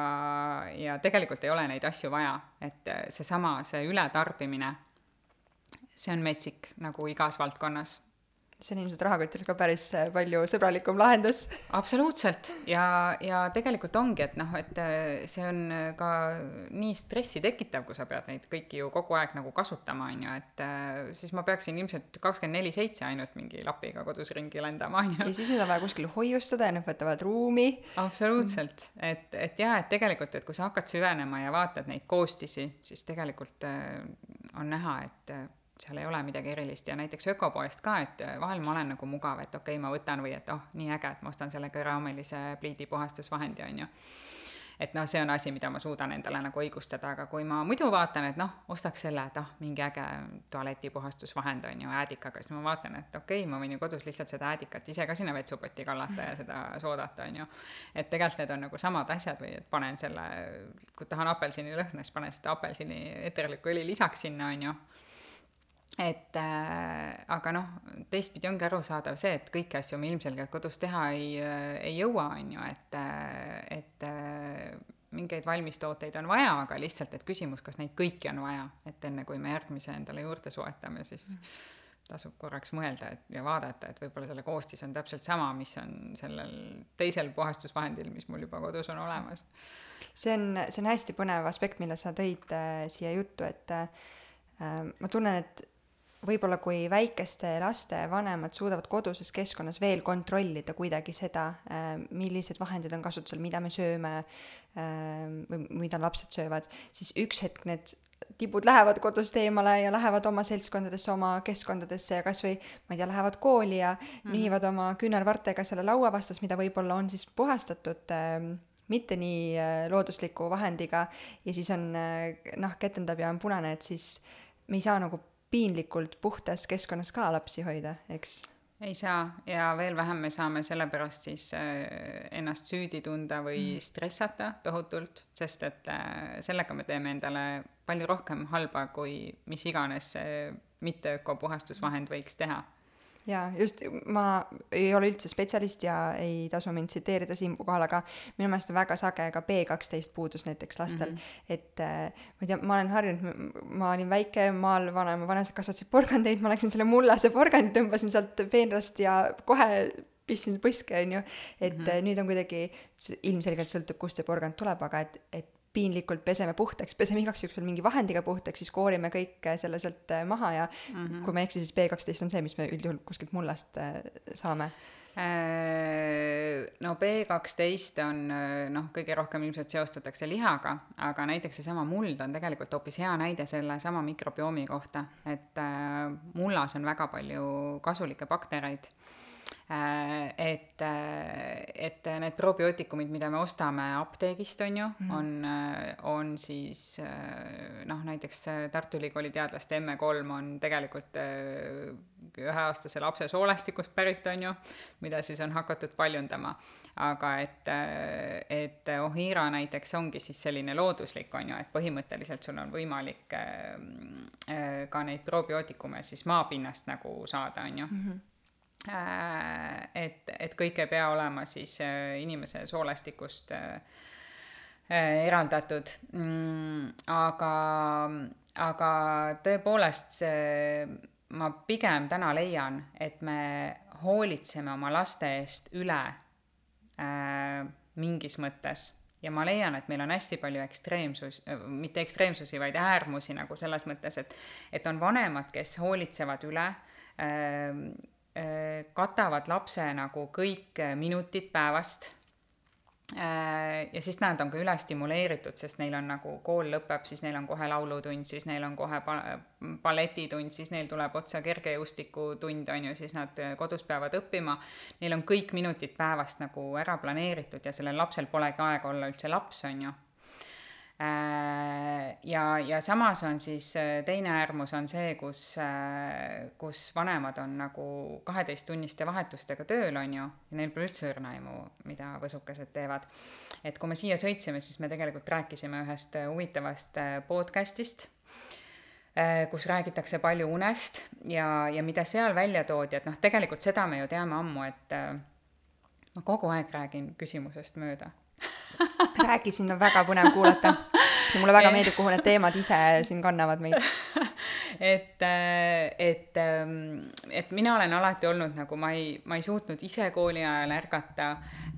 ja tegelikult ei ole neid asju vaja, et seesama, see ületarbimine see on metsik nagu igas valdkonnas see on ilmselt rahakotile ka päris äh, palju sõbralikum lahendus. absoluutselt ja, ja tegelikult ongi, et noh, et äh, see on äh, ka nii stressi tekitav, kui sa pead neid kõiki ju kogu aeg nagu kasutama, on ju, et siis ma peaksin ilmselt kakskümmend neli seitse ainult mingi lapiga kodus ringi lendama, on ju. ja siis neid on vaja kuskil hoiustada ja need võtavad ruumi. absoluutselt, et, et jaa, et tegelikult, et kui sa hakkad süvenema ja vaatad neid koostisi, siis tegelikult on näha, et seal ei ole midagi erilist ja näiteks ökopoest ka, et äh, vahel ma olen nagu mugav, et okei okay,, ma võtan või et oh, nii äge, et ma ostan selle keraamelise pliidipuhastusvahendi, on ju. et noh, see on asi, mida ma suudan endale nagu õigustada, aga kui ma muidu vaatan, et noh, ostaks selle, et ah, mingi äge tualetipuhastusvahend on ju äädikaga, siis ma vaatan, et okei okay,, ma võin ju kodus lihtsalt seda äädikat ise ka sinna vetsupotti kallata ja seda soodata, on ju. et tegelikult need on nagu samad asjad või et panen selle, kui tahan apelsinilõhna, siis panen seda apelsini eterlikku õli lisaks sinna, on ju et äh, aga noh, teistpidi ongi arusaadav see, et kõiki asju me ilmselgelt kodus teha ei, äh, ei jõua, on ju, et, äh, et äh, mingeid valmistooteid on vaja, aga lihtsalt, et küsimus, kas neid kõiki on vaja, et enne kui me järgmise endale juurde soetame, siis tasub korraks mõelda, et ja vaadata, et võib-olla selle koostis on täpselt sama, mis on sellel teisel puhastusvahendil, mis mul juba kodus on olemas. see on, see on hästi põnev aspekt, mille sa tõid äh, siia juttu, et äh, ma tunnen, et võib-olla kui väikeste laste vanemad suudavad koduses keskkonnas veel kontrollida kuidagi seda, äh, millised vahendid on kasutusel, mida me sööme äh, või mida lapsed söövad, siis üks hetk need tibud lähevad kodust eemale ja lähevad oma seltskondadesse, oma keskkondadesse ja kasvõi ma ei tea, lähevad kooli ja mm -hmm. nihivad oma küünarvartega selle laua vastas, mida võib-olla on siis puhastatud äh, mitte nii loodusliku vahendiga ja siis on noh, ketendab ja on punane, et siis me ei saa nagu piinlikult puhtas keskkonnas ka lapsi hoida, eks? ei saa ja veel vähem me saame sellepärast siis äh, ennast süüdi tunda või mm. stressata tohutult, sest et äh, sellega me teeme endale palju rohkem halba, kui mis iganes see mitte ökopuhastusvahend võiks teha jaa, just, ma ei ole üldse spetsialist ja ei tasu mind tsiteerida siinkohal, aga minu meelest on väga sage ka B kaksteist puudus näiteks lastel mm. -hmm. et äh, ma ei tea, ma olen harjunud, ma olin väike maal, vanaema vanesed kasvatasid porgandeid, ma läksin selle mullase porgandi, tõmbasin sealt peenrast ja kohe pistsin põske, on ju, et mm -hmm. nüüd on kuidagi, ilmselgelt sõltub, kust see porgand tuleb, aga et, et piinlikult peseme puhtaks, peseme igaks juhuks veel mingi vahendiga puhtaks, siis koorime kõik äh, selle sealt äh, maha ja mm -hmm. kui ma ei eksi, siis B kaksteist on see, mis me üldjuhul kuskilt mullast äh, saame no B kaksteist on noh, kõige rohkem ilmselt seostatakse lihaga, aga näiteks seesama muld on tegelikult hoopis hea näide sellesama mikrobiomi kohta, et mullas on väga palju kasulikke baktereid et, et need probiootikumid, mida me ostame apteegist, on ju mm, on, äh, on siis noh, näiteks Tartu Ülikooli teadlaste ME3 on tegelikult üheaastase lapse soolestikust pärit, on ju, mida siis on hakatud paljundama. aga et, et Ohira näiteks ongi siis selline looduslik, on ju, et põhimõtteliselt sul on võimalik ka neid probiootikume siis maapinnast nagu saada, on ju mm. -hmm et, et kõik ei pea olema siis äh, inimese soolestikust äh, eraldatud. Mm, aga, aga tõepoolest see, ma pigem täna leian, et me hoolitseme oma laste eest üle äh, mingis mõttes ja ma leian, et meil on hästi palju ekstreemsus, mitte ekstreemsusi, vaid äärmusi nagu selles mõttes, et, et on vanemad, kes hoolitsevad üle äh,, äh, katavad lapse nagu kõik minutid päevast Äh, ja siis nad on ka ülestimuleeritud, sest neil on nagu kool lõpeb, siis neil on kohe laulutund, siis neil on kohe ba-, balletitund, siis neil tuleb otsa kergejõustikutund, on ju, siis nad kodus peavad õppima. Neil on kõik minutid päevast nagu ära planeeritud ja sellel lapsel polegi aega olla üldse laps, on ju Äh, ja, ja samas on siis äh, teine äärmus on see, kus, äh, kus vanemad on nagu kaheteisttunniste vahetustega tööl, on ju, ja neil pole üldse õrna aimu, mida võsukesed teevad. et kui me siia sõitsime, siis me tegelikult rääkisime ühest huvitavast podcast'ist kus räägitakse palju unest ja, ja mida seal välja toodi, et noh, tegelikult seda me ju teame ammu, et ma kogu aeg räägin küsimusest mööda räägi, sind on väga põnev kuulata. ja mulle väga meeldib, kuhu need teemad ise siin kannavad meid. et, et, et mina olen alati olnud nagu, ma ei, ma ei suutnud ise kooli ajal ärgata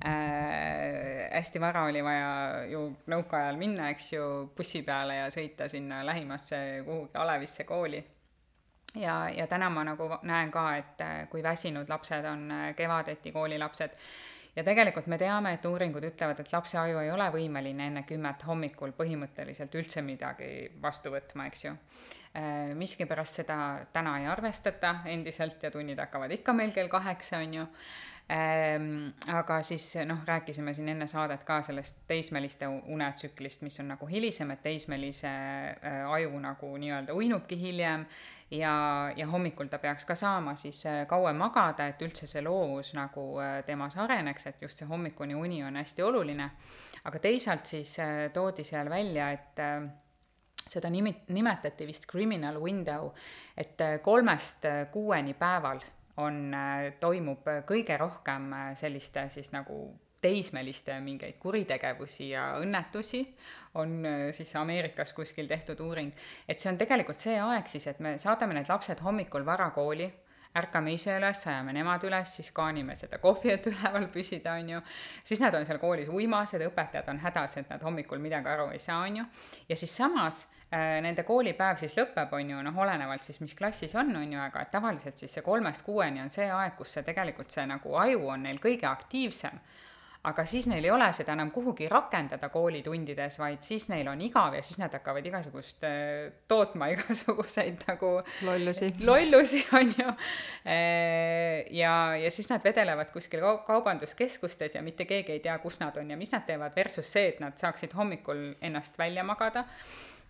äh,. hästi vara oli vaja ju nõukaajal minna, eks ju, bussi peale ja sõita sinna lähimasse kuhugi Alevisse kooli ja, ja täna ma nagu näen ka, et kui väsinud lapsed on kevadeti koolilapsed ja tegelikult me teame, et uuringud ütlevad, et lapse aju ei ole võimeline enne kümmet hommikul põhimõtteliselt üldse midagi vastu võtma, eks ju. Äh, miskipärast seda täna ei arvestata endiselt ja tunnid hakkavad ikka meil kell kaheksa, on ju Ähm, aga siis noh, rääkisime siin enne saadet ka sellest teismeliste unetsüklist, mis on nagu hilisem, et teismelise äh, aju nagu nii-öelda uinubki hiljem ja, ja hommikul ta peaks ka saama siis äh, kauem magada, et üldse see loovus nagu äh, temas areneks, et just see hommikune uni on hästi oluline. aga teisalt siis toodi seal välja, et seda nimi-, nimetati vist criminal window, et kolmest kuueni päeval on, äh, toimub kõige rohkem äh, selliste siis nagu teismeliste mingeid kuritegevusi ja õnnetusi, on äh, siis Ameerikas kuskil tehtud uuring, et see on tegelikult see aeg siis, et me saadame need lapsed hommikul vara kooli ärkame ise üles, ajame nemad üles, siis kaanime seda kohvi, et üleval püsida, on ju. siis nad on seal koolis uimased, õpetajad on hädas, et nad hommikul midagi aru ei saa, on ju. ja siis samas äh, nende koolipäev siis lõpeb, on ju, noh, olenevalt siis, mis klassis on, on ju, aga tavaliselt siis see kolmest kuueni on see aeg, kus see tegelikult see nagu aju on neil kõige aktiivsem aga siis neil ei ole seda enam kuhugi rakendada koolitundides, vaid siis neil on igav ja siis nad hakkavad igasugust äh, tootma igasuguseid nagu lollusi, lollusi on ju. Äh, ja, ja siis nad vedelevad kuskil kaubanduskeskustes ja mitte keegi ei tea, kus nad on ja mis nad teevad, versus see, et nad saaksid hommikul ennast välja magada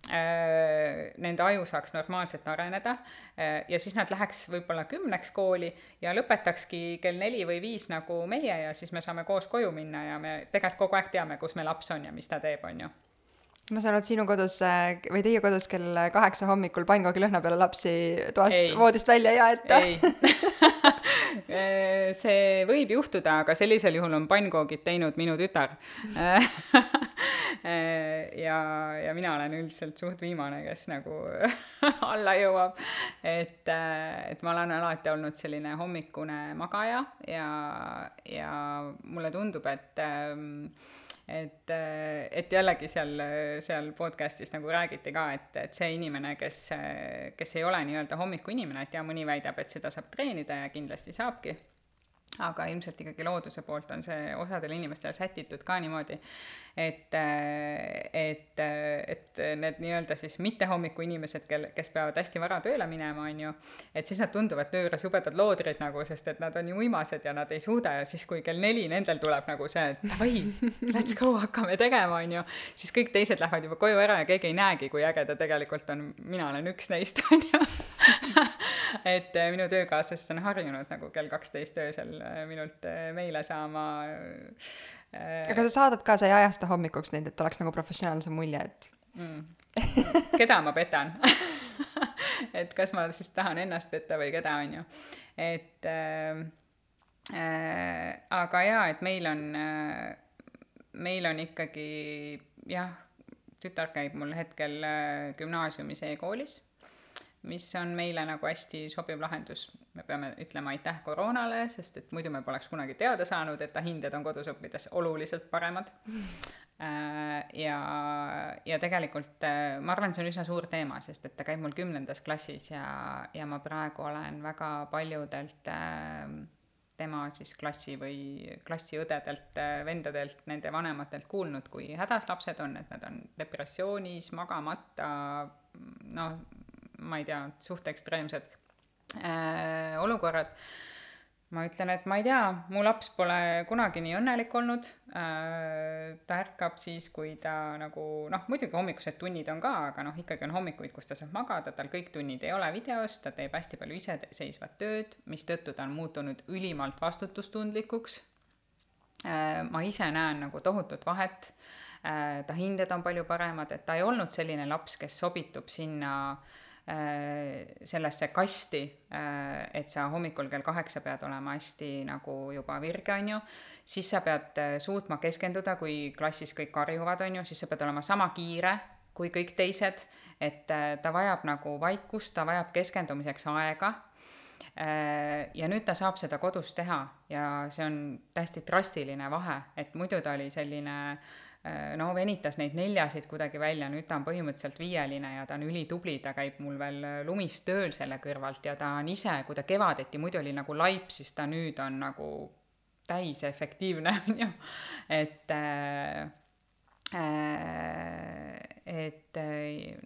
nende aju saaks normaalselt areneda. Äh, ja siis nad läheks võib-olla kümneks kooli ja lõpetakski kell neli või viis nagu meie ja siis me saame koos koju minna ja me tegelikult kogu aeg teame, kus me laps on ja mis ta teeb, on ju. Ma saan aru, et sinu kodus või teie kodus kell kaheksa hommikul pannkoogilõhna peale lapsi toast, voodist välja ei aeta? ei see võib juhtuda, aga sellisel juhul on pannkoogid teinud minu tütar ja, ja mina olen üldiselt suht viimane, kes nagu alla jõuab. et, et ma olen alati olnud selline hommikune magaja ja, ja mulle tundub, et et, et jällegi seal, seal podcast'is nagu räägiti ka, et, et see inimene, kes, kes ei ole nii-öelda hommikuinimene, et ja mõni väidab, et seda saab treenida ja kindlasti saabki aga ilmselt ikkagi looduse poolt on see osadele inimestele sätitud ka niimoodi, et, et, et need nii-öelda siis mitte hommikuinimesed, kel, kes peavad hästi vara tööle minema, on ju, et siis nad tunduvad töö juures jubedad loodrid nagu, sest et nad on nii uimased ja nad ei suuda ja siis, kui kell neli nendel tuleb nagu see, et davai, let's go, hakkame tegema, on ju, siis kõik teised lähevad juba koju ära ja keegi ei näegi, kui äge ta tegelikult on, mina olen üks neist, on ju et äh, minu töökaaslased on harjunud nagu kell kaksteist öösel äh, minult äh, meile saama. Aga sa saadad ka, sa ei ajasta hommikuks neid, et oleks nagu professionaalsem mulje, et mm. keda ma petan et kas ma siis tahan ennast petta või keda, on ju. et äh, äh, aga jaa, et meil on äh,, meil on ikkagi jah, tütar käib mul hetkel äh, gümnaasiumis e-koolis, mis on meile nagu hästi sobiv lahendus. me peame ütlema aitäh koroonale, sest et muidu me poleks kunagi teada saanud, et ta hinded on kodus õppides oluliselt paremad Äh, ja, ja tegelikult äh, ma arvan, see on üsna suur teema, sest et ta käib mul kümnendas klassis ja, ja ma praegu olen väga paljudelt äh, tema siis klassi või klassiõdedelt, vendadelt, nende vanematelt kuulnud, kui hädas lapsed on, et nad on depressioonis, magamata, noh, ma ei tea, suht ekstreemsed äh, olukorrad ma ütlen, et ma ei tea, mu laps pole kunagi nii õnnelik olnud äh,. ta ärkab siis, kui ta nagu noh, muidugi hommikused tunnid on ka, aga noh, ikkagi on hommikuid, kus ta saab magada, tal kõik tunnid ei ole videos, ta teeb hästi palju iseseisvat tööd, mistõttu ta on muutunud ülimalt vastutustundlikuks äh,. ma ise näen nagu tohutut vahet äh,. ta hinded on palju paremad, et ta ei olnud selline laps, kes sobitub sinna äh, sellesse kasti, äh, et sa hommikul kell kaheksa pead olema hästi nagu juba virge, on ju, siis sa pead äh, suutma keskenduda, kui klassis kõik karjuvad, on ju, siis sa pead olema sama kiire kui kõik teised, et ta vajab nagu vaikust, ta vajab keskendumiseks aega ja nüüd ta saab seda kodus teha ja see on täiesti drastiline vahe, et muidu ta oli selline äh, Äh, no venitas neid neljasid kuidagi välja, nüüd ta on põhimõtteliselt viieline ja ta on ülitubli, ta käib mul veel äh, lumis tööl selle kõrvalt ja ta on ise, kui ta kevadeti muidu oli nagu laip, siis ta nüüd on nagu täisefektiivne, on ju, et äh, äh et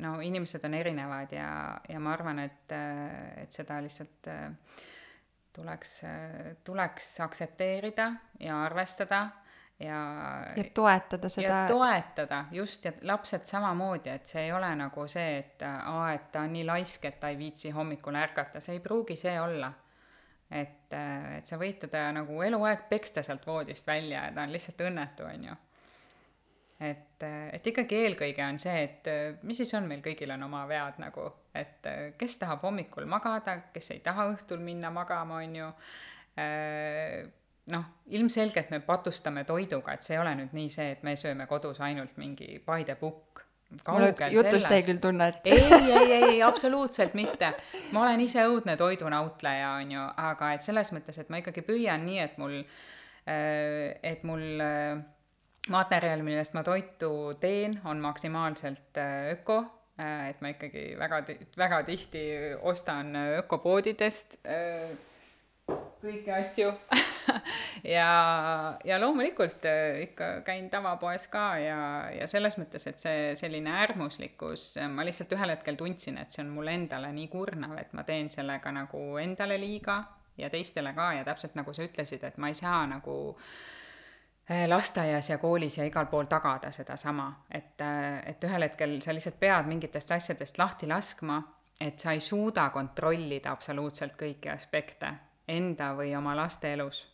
no inimesed on erinevad ja, ja ma arvan, et, et seda lihtsalt tuleks, tuleks aktsepteerida ja arvestada ja ja toetada seda. ja toetada, just, ja lapsed samamoodi, et see ei ole nagu see, et aa, et ta on nii laisk, et ta ei viitsi hommikul ärgata, see ei pruugi see olla. et, et sa võid teda nagu eluaeg peksta sealt voodist välja ja ta on lihtsalt õnnetu, on ju. et, et ikkagi eelkõige on see, et mis siis on, meil kõigil on oma vead nagu, et kes tahab hommikul magada, kes ei taha õhtul minna magama, on ju noh, ilmselgelt me patustame toiduga, et see ei ole nüüd nii see, et me sööme kodus ainult mingi Paide pukk. mul jutust jäi küll tunne, et ei, ei, ei, ei, absoluutselt mitte. ma olen ise õudne toidunautleja, on ju, aga et selles mõttes, et ma ikkagi püüan nii, et mul, äh, et mul äh, materjal, millest ma toitu teen, on maksimaalselt äh, öko, et ma ikkagi väga, väga tihti ostan ökopoodidest kõiki asju ja, ja loomulikult äh, ikka käin tavapoes ka ja, ja selles mõttes, et see selline äärmuslikkus, ma lihtsalt ühel hetkel tundsin, et see on mulle endale nii kurnav, et ma teen sellega nagu endale liiga ja teistele ka ja täpselt nagu sa ütlesid, et ma ei saa nagu äh, lasteaias ja koolis ja igal pool tagada sedasama, et, äh, et ühel hetkel sa lihtsalt pead mingitest asjadest lahti laskma, et sa ei suuda kontrollida absoluutselt kõiki aspekte enda või oma laste elus?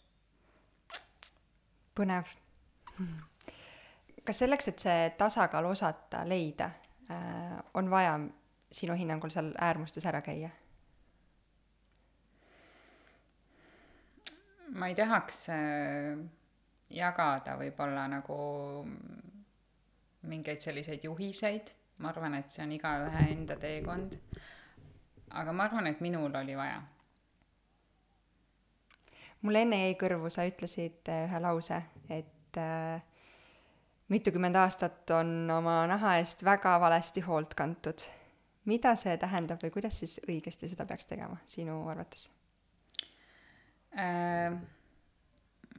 põnev. kas selleks, et see tasakaal osata leida, äh, on vaja sinu hinnangul seal äärmustes ära käia? ma ei tahaks äh, jagada võib-olla nagu mingeid selliseid juhiseid, ma arvan, et see on igaühe enda teekond. aga ma arvan, et minul oli vaja mul enne jäi kõrvu, sa ütlesid äh, ühe lause, et äh, mitukümmend aastat on oma naha eest väga valesti hoolt kantud. mida see tähendab või kuidas siis õigesti seda peaks tegema sinu arvates äh,?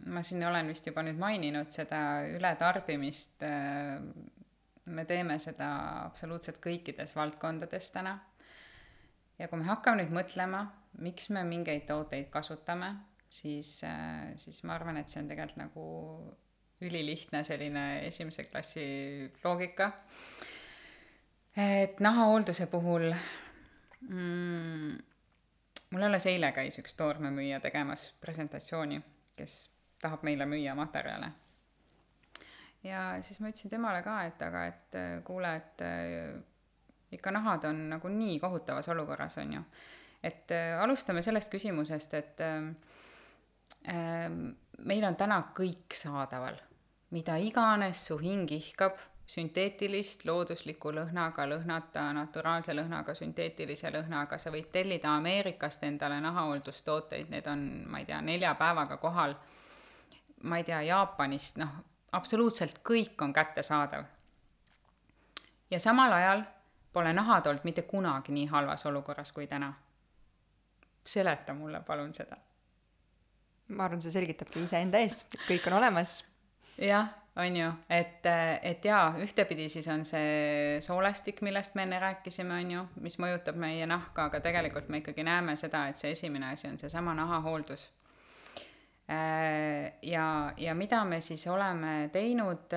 ma siin olen vist juba nüüd maininud seda ületarbimist äh,. me teeme seda absoluutselt kõikides valdkondades täna. ja kui me hakkame nüüd mõtlema, miks me mingeid tooteid kasutame siis, äh, siis ma arvan, et see on tegelikult nagu ülilihtne selline esimese klassi loogika. et nahahoolduse puhul mm, mul alles eile käis üks toormemüüja tegemas presentatsiooni, kes tahab meile müüa materjale. ja siis ma ütlesin temale ka, et aga, et äh, kuule, et äh, ikka nahad on nagu nii kohutavas olukorras, on ju. et alustame sellest küsimusest, et äh, meil on täna kõik saadaval, mida iganes su hing ihkab, sünteetilist loodusliku lõhnaga lõhnata naturaalse lõhnaga, sünteetilise lõhnaga, sa võid tellida Ameerikast endale nahahooldustooteid, need on, ma ei tea, nelja päevaga kohal. ma ei tea, Jaapanist, noh, absoluutselt kõik on kättesaadav. ja samal ajal pole nahad olnud mitte kunagi nii halvas olukorras kui täna. seleta mulle palun seda. Ma arvan, see selgitabki iseenda eest, kõik on olemas. jah on ju, et, et jaa, ühtepidi siis on see soolestik, millest me enne rääkisime, on ju, mis mõjutab meie nahka, aga tegelikult me ikkagi näeme seda, et see esimene asi on seesama nahahooldus. ja, ja mida me siis oleme teinud,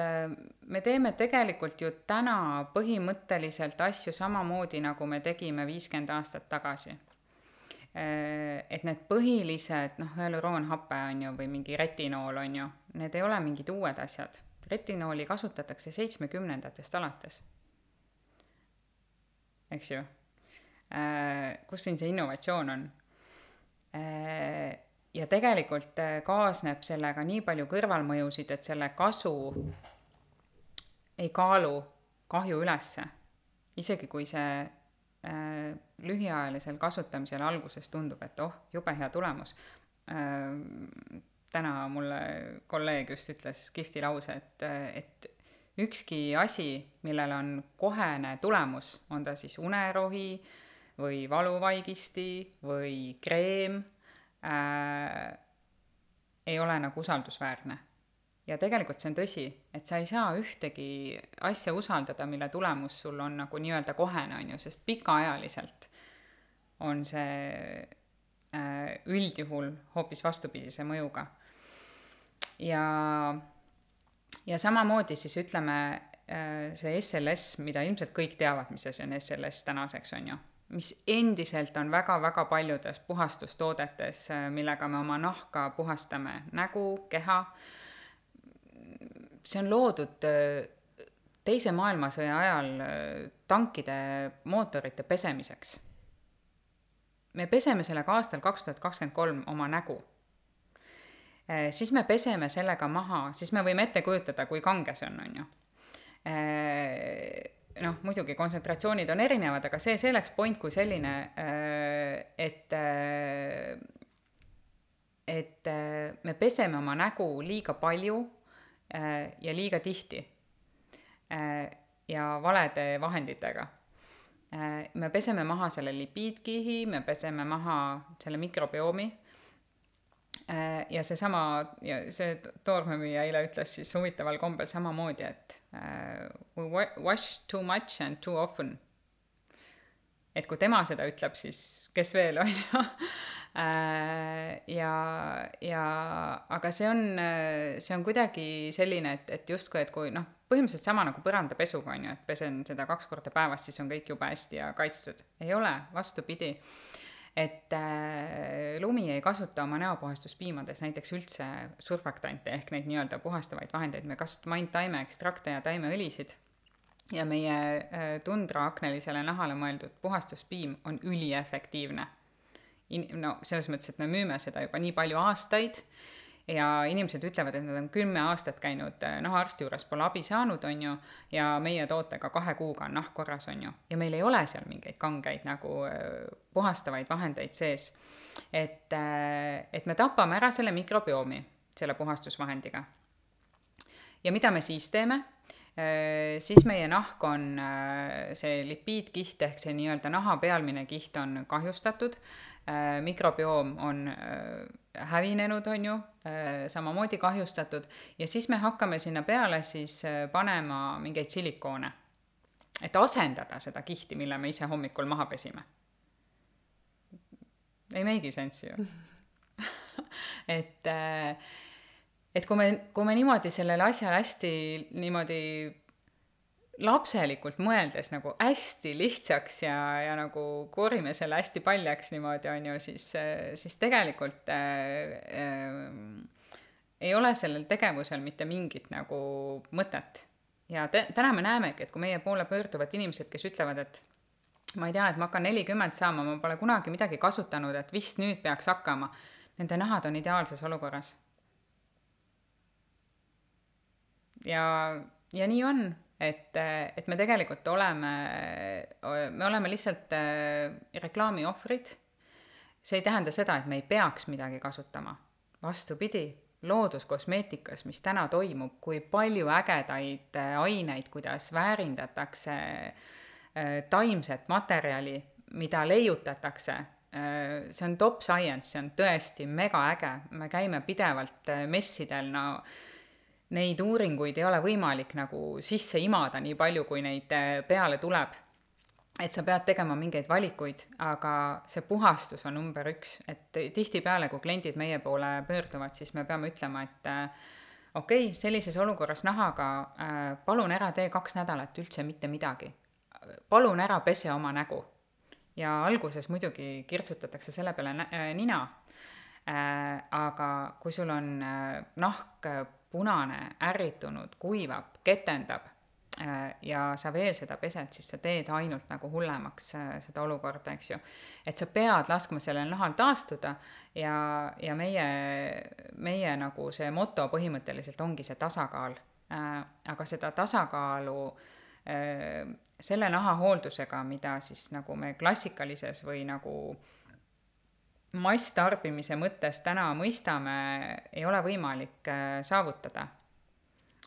me teeme tegelikult ju täna põhimõtteliselt asju samamoodi, nagu me tegime viiskümmend aastat tagasi et need põhilised, noh, hüaluroonhape on ju, või mingi retinool on ju, need ei ole mingid uued asjad retinooli kasutatakse seitsmekümnendatest alates. eks ju äh,. kus siin see innovatsioon on äh,? ja tegelikult äh, kaasneb sellega nii palju kõrvalmõjusid, et selle kasu ei kaalu kahju ülesse. isegi kui see äh, lühiajalisel kasutamisel alguses tundub, et oh, jube hea tulemus äh,, täna mulle kolleeg just ütles kihvti lause, et, et ükski asi, millel on kohene tulemus, on ta siis unerohi või valuvaigisti või kreem äh,, ei ole nagu usaldusväärne. Ja tegelikult see on tõsi, et sa ei saa ühtegi asja usaldada, mille tulemus sul on nagu nii-öelda kohene, on ju, sest pikaajaliselt on see äh, üldjuhul hoopis vastupidise mõjuga. Ja, ja samamoodi siis ütleme, äh, see SLS, mida ilmselt kõik teavad, mis asi on SLS tänaseks, on ju, mis endiselt on väga-väga paljudes puhastustoodetes, äh, millega me oma nahka puhastame, nägu, keha, see on loodud äh, teise maailmasõja ajal tankide mootorite pesemiseks. me peseme sellega aastal kaks tuhat kakskümmend kolm oma nägu Äh, siis me peseme sellega maha, siis me võime ette kujutada, kui kange see on, on ju. Äh, noh, muidugi kontsentratsioonid on erinevad, aga see selleks point kui selline, äh, et et me peseme oma nägu liiga palju ja liiga tihti. Ja valede vahenditega. Me peseme maha selle lipiidkihi, me peseme maha selle mikrobiomi. Äh, ja seesama, ja see toormemüüja eile ütles siis huvitaval kombel samamoodi, et we wash too much and too often. Et kui tema seda ütleb, siis kes veel, on ju. Äh, ja, ja aga see on, see on kuidagi selline, et, et justkui, et kui noh, põhimõtteliselt sama nagu põrandapesuga, on ju, et pesen seda kaks korda päevas, siis on kõik jube hästi ja kaitstud. ei ole, vastupidi et äh, lumi ei kasuta oma näopuhastuspiimades näiteks üldse surfaktante ehk neid nii-öelda puhastavaid vahendeid, me kasutame ainult taimeekstrakte ja taimeõlisid. Ja meie äh, tundraaknelisele nahale mõeldud puhastuspiim on üliefektiivne. In-, no selles mõttes, et me müüme seda juba nii palju aastaid ja inimesed ütlevad, et nad on kümme aastat käinud äh, nahaarsti juures, pole abi saanud, on ju, ja meie tootega kahe kuuga on nahk korras, on ju. ja meil ei ole seal mingeid kangeid nagu äh, puhastavaid vahendeid sees. et, et me tapame ära selle mikrobiomi selle puhastusvahendiga. ja mida me siis teeme? Siis meie nahk on, see lipiidkiht ehk see nii-öelda naha pealmine kiht on kahjustatud, mikrobioom on hävinenud, on ju, äh, samamoodi kahjustatud, ja siis me hakkame sinna peale siis äh, panema mingeid silikoone, et asendada seda kihti, mille me ise hommikul maha pesime. ei make'i sense'i ju. Et, äh, et kui me, kui me niimoodi sellele asjale hästi niimoodi lapselikult mõeldes nagu hästi lihtsaks ja, ja nagu koorime selle hästi paljaks niimoodi, on ju, siis, siis tegelikult äh, äh, ei ole sellel tegevusel mitte mingit nagu mõtet. ja te, täna me näemegi, et kui meie poole pöörduvad inimesed, kes ütlevad, et ma ei tea, et ma hakkan nelikümmend saama, ma pole kunagi midagi kasutanud, et vist nüüd peaks hakkama, nende nahad on ideaalses olukorras. Ja, ja nii on et, et me tegelikult oleme, me oleme lihtsalt äh, reklaami ohvrid. see ei tähenda seda, et me ei peaks midagi kasutama. vastupidi, looduskosmeetikas, mis täna toimub, kui palju ägedaid äh, aineid, kuidas väärindatakse äh, taimset materjali, mida leiutatakse see on top science, see on tõesti megaäge, me käime pidevalt messidel, no neid uuringuid ei ole võimalik nagu sisse imada nii palju, kui neid äh, peale tuleb. et sa pead tegema mingeid valikuid, aga see puhastus on number üks, et tihtipeale, kui kliendid meie poole pöörduvad, siis me peame ütlema, et äh, okei okay,, sellises olukorras nahaga äh, palun ära tee kaks nädalat üldse mitte midagi. palun ära pese oma nägu. ja alguses muidugi kirtsutatakse selle peale nina äh,, aga kui sul on äh, nahk punane, ärritunud, kuivab, ketendab äh, ja sa veel seda pesed, siis sa teed ainult nagu hullemaks äh, seda olukorda, eks ju. et sa pead laskma sellel nahal taastuda ja, ja meie, meie nagu see moto põhimõtteliselt ongi see tasakaal. Äh, aga seda tasakaalu selle naha hooldusega, mida siis nagu me klassikalises või nagu masstarbimise mõttes täna mõistame, ei ole võimalik äh, saavutada.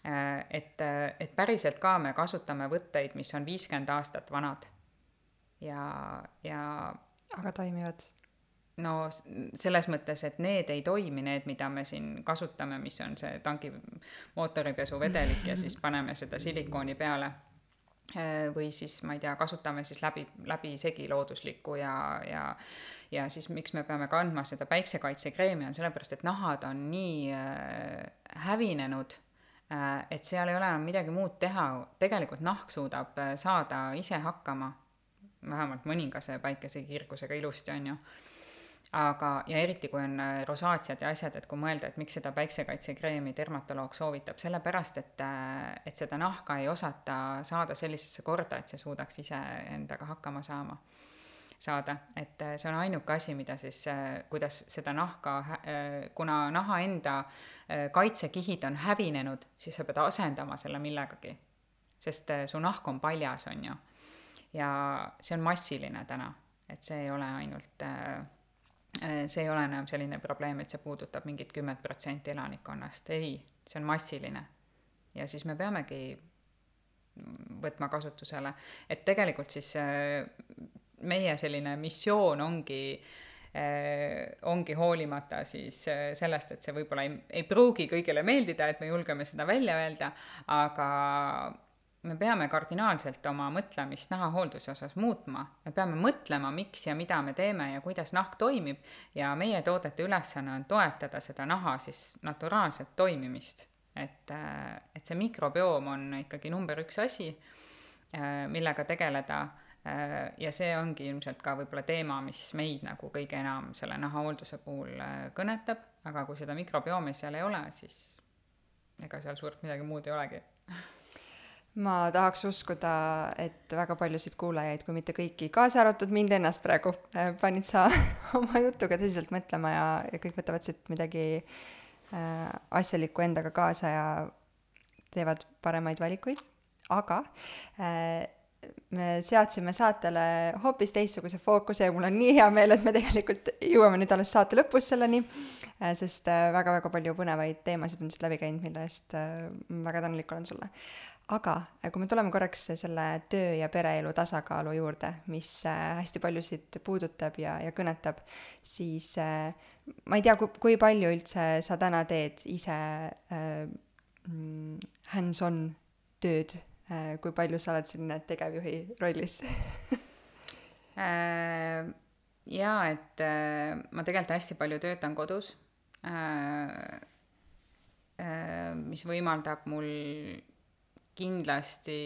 Äh, et, äh, et päriselt ka me kasutame võtteid, mis on viiskümmend aastat vanad ja, ja aga toimivad? no selles mõttes, et need ei toimi, need, mida me siin kasutame, mis on see tanki mootoripesuvedelik ja siis paneme seda silikooni peale või siis ma ei tea, kasutame siis läbi, läbisegi looduslikku ja, ja ja siis miks me peame kandma seda päiksekaitsekreemi, on sellepärast, et nahad on nii äh, hävinenud äh,, et seal ei ole enam midagi muud teha, tegelikult nahk suudab äh, saada ise hakkama, vähemalt mõningase päikesekirgusega ilusti, on ju aga, ja eriti, kui on äh, rosaatsiad ja asjad, et kui mõelda, et miks seda päiksekaitsekreemi dermatoloog soovitab, sellepärast et, äh, et seda nahka ei osata saada sellisesse korda, et see suudaks ise endaga hakkama saama saada, et äh, see on ainuke asi, mida siis, äh, kuidas seda nahka, äh, kuna naha enda kaitsekihid on hävinenud, siis sa pead asendama selle millegagi. sest su nahk on paljas, on ju. ja see on massiline täna, et see ei ole ainult see ei ole enam selline probleem, et see puudutab mingit kümmet protsenti elanikkonnast, ei, see on massiline. ja siis me peamegi võtma kasutusele, et tegelikult siis meie selline missioon ongi äh, ongi hoolimata siis äh, sellest, et see võib-olla ei, ei pruugi kõigile meeldida, et me julgeme seda välja öelda, aga me peame kardinaalselt oma mõtlemist nahahoolduse osas muutma. me peame mõtlema, miks ja mida me teeme ja kuidas nahk toimib ja meie toodete ülesanne on toetada seda naha siis naturaalset toimimist. et, äh, et see mikrobioom on ikkagi number üks asi, millega tegeleda Äh, ja see ongi ilmselt ka võib-olla teema, mis meid nagu kõige enam selle nahahoolduse puhul äh, kõnetab, aga kui seda mikrobiomi seal ei ole, siis ega seal suurt midagi muud ei olegi ma tahaks uskuda, et väga paljusid kuulajaid, kui mitte kõiki, kaasa arvatud mind ennast praegu, äh, panid sa oma jutuga tõsiselt mõtlema ja, ja kõik võtavad siit midagi äh, asjalikku endaga kaasa ja teevad paremaid valikuid, aga äh, me seadsime saatele hoopis teistsuguse fookuse ja mul on nii hea meel, et me tegelikult jõuame nüüd alles saate lõpus selleni, äh, sest väga-väga äh, palju põnevaid teemasid on siit läbi käinud, mille eest äh, väga tänulik olen sulle. Aga kui me tuleme korraks selle töö ja pereelu tasakaalu juurde, mis hästi paljusid puudutab ja, ja kõnetab, siis ma ei tea, kui, palju üldse sa täna teed ise äh, hands-on tööd Äh, kui palju sa oled selline tegevjuhi rollis? Äh, jaa, et äh, ma tegelikult hästi palju töötan kodus, mis võimaldab mul kindlasti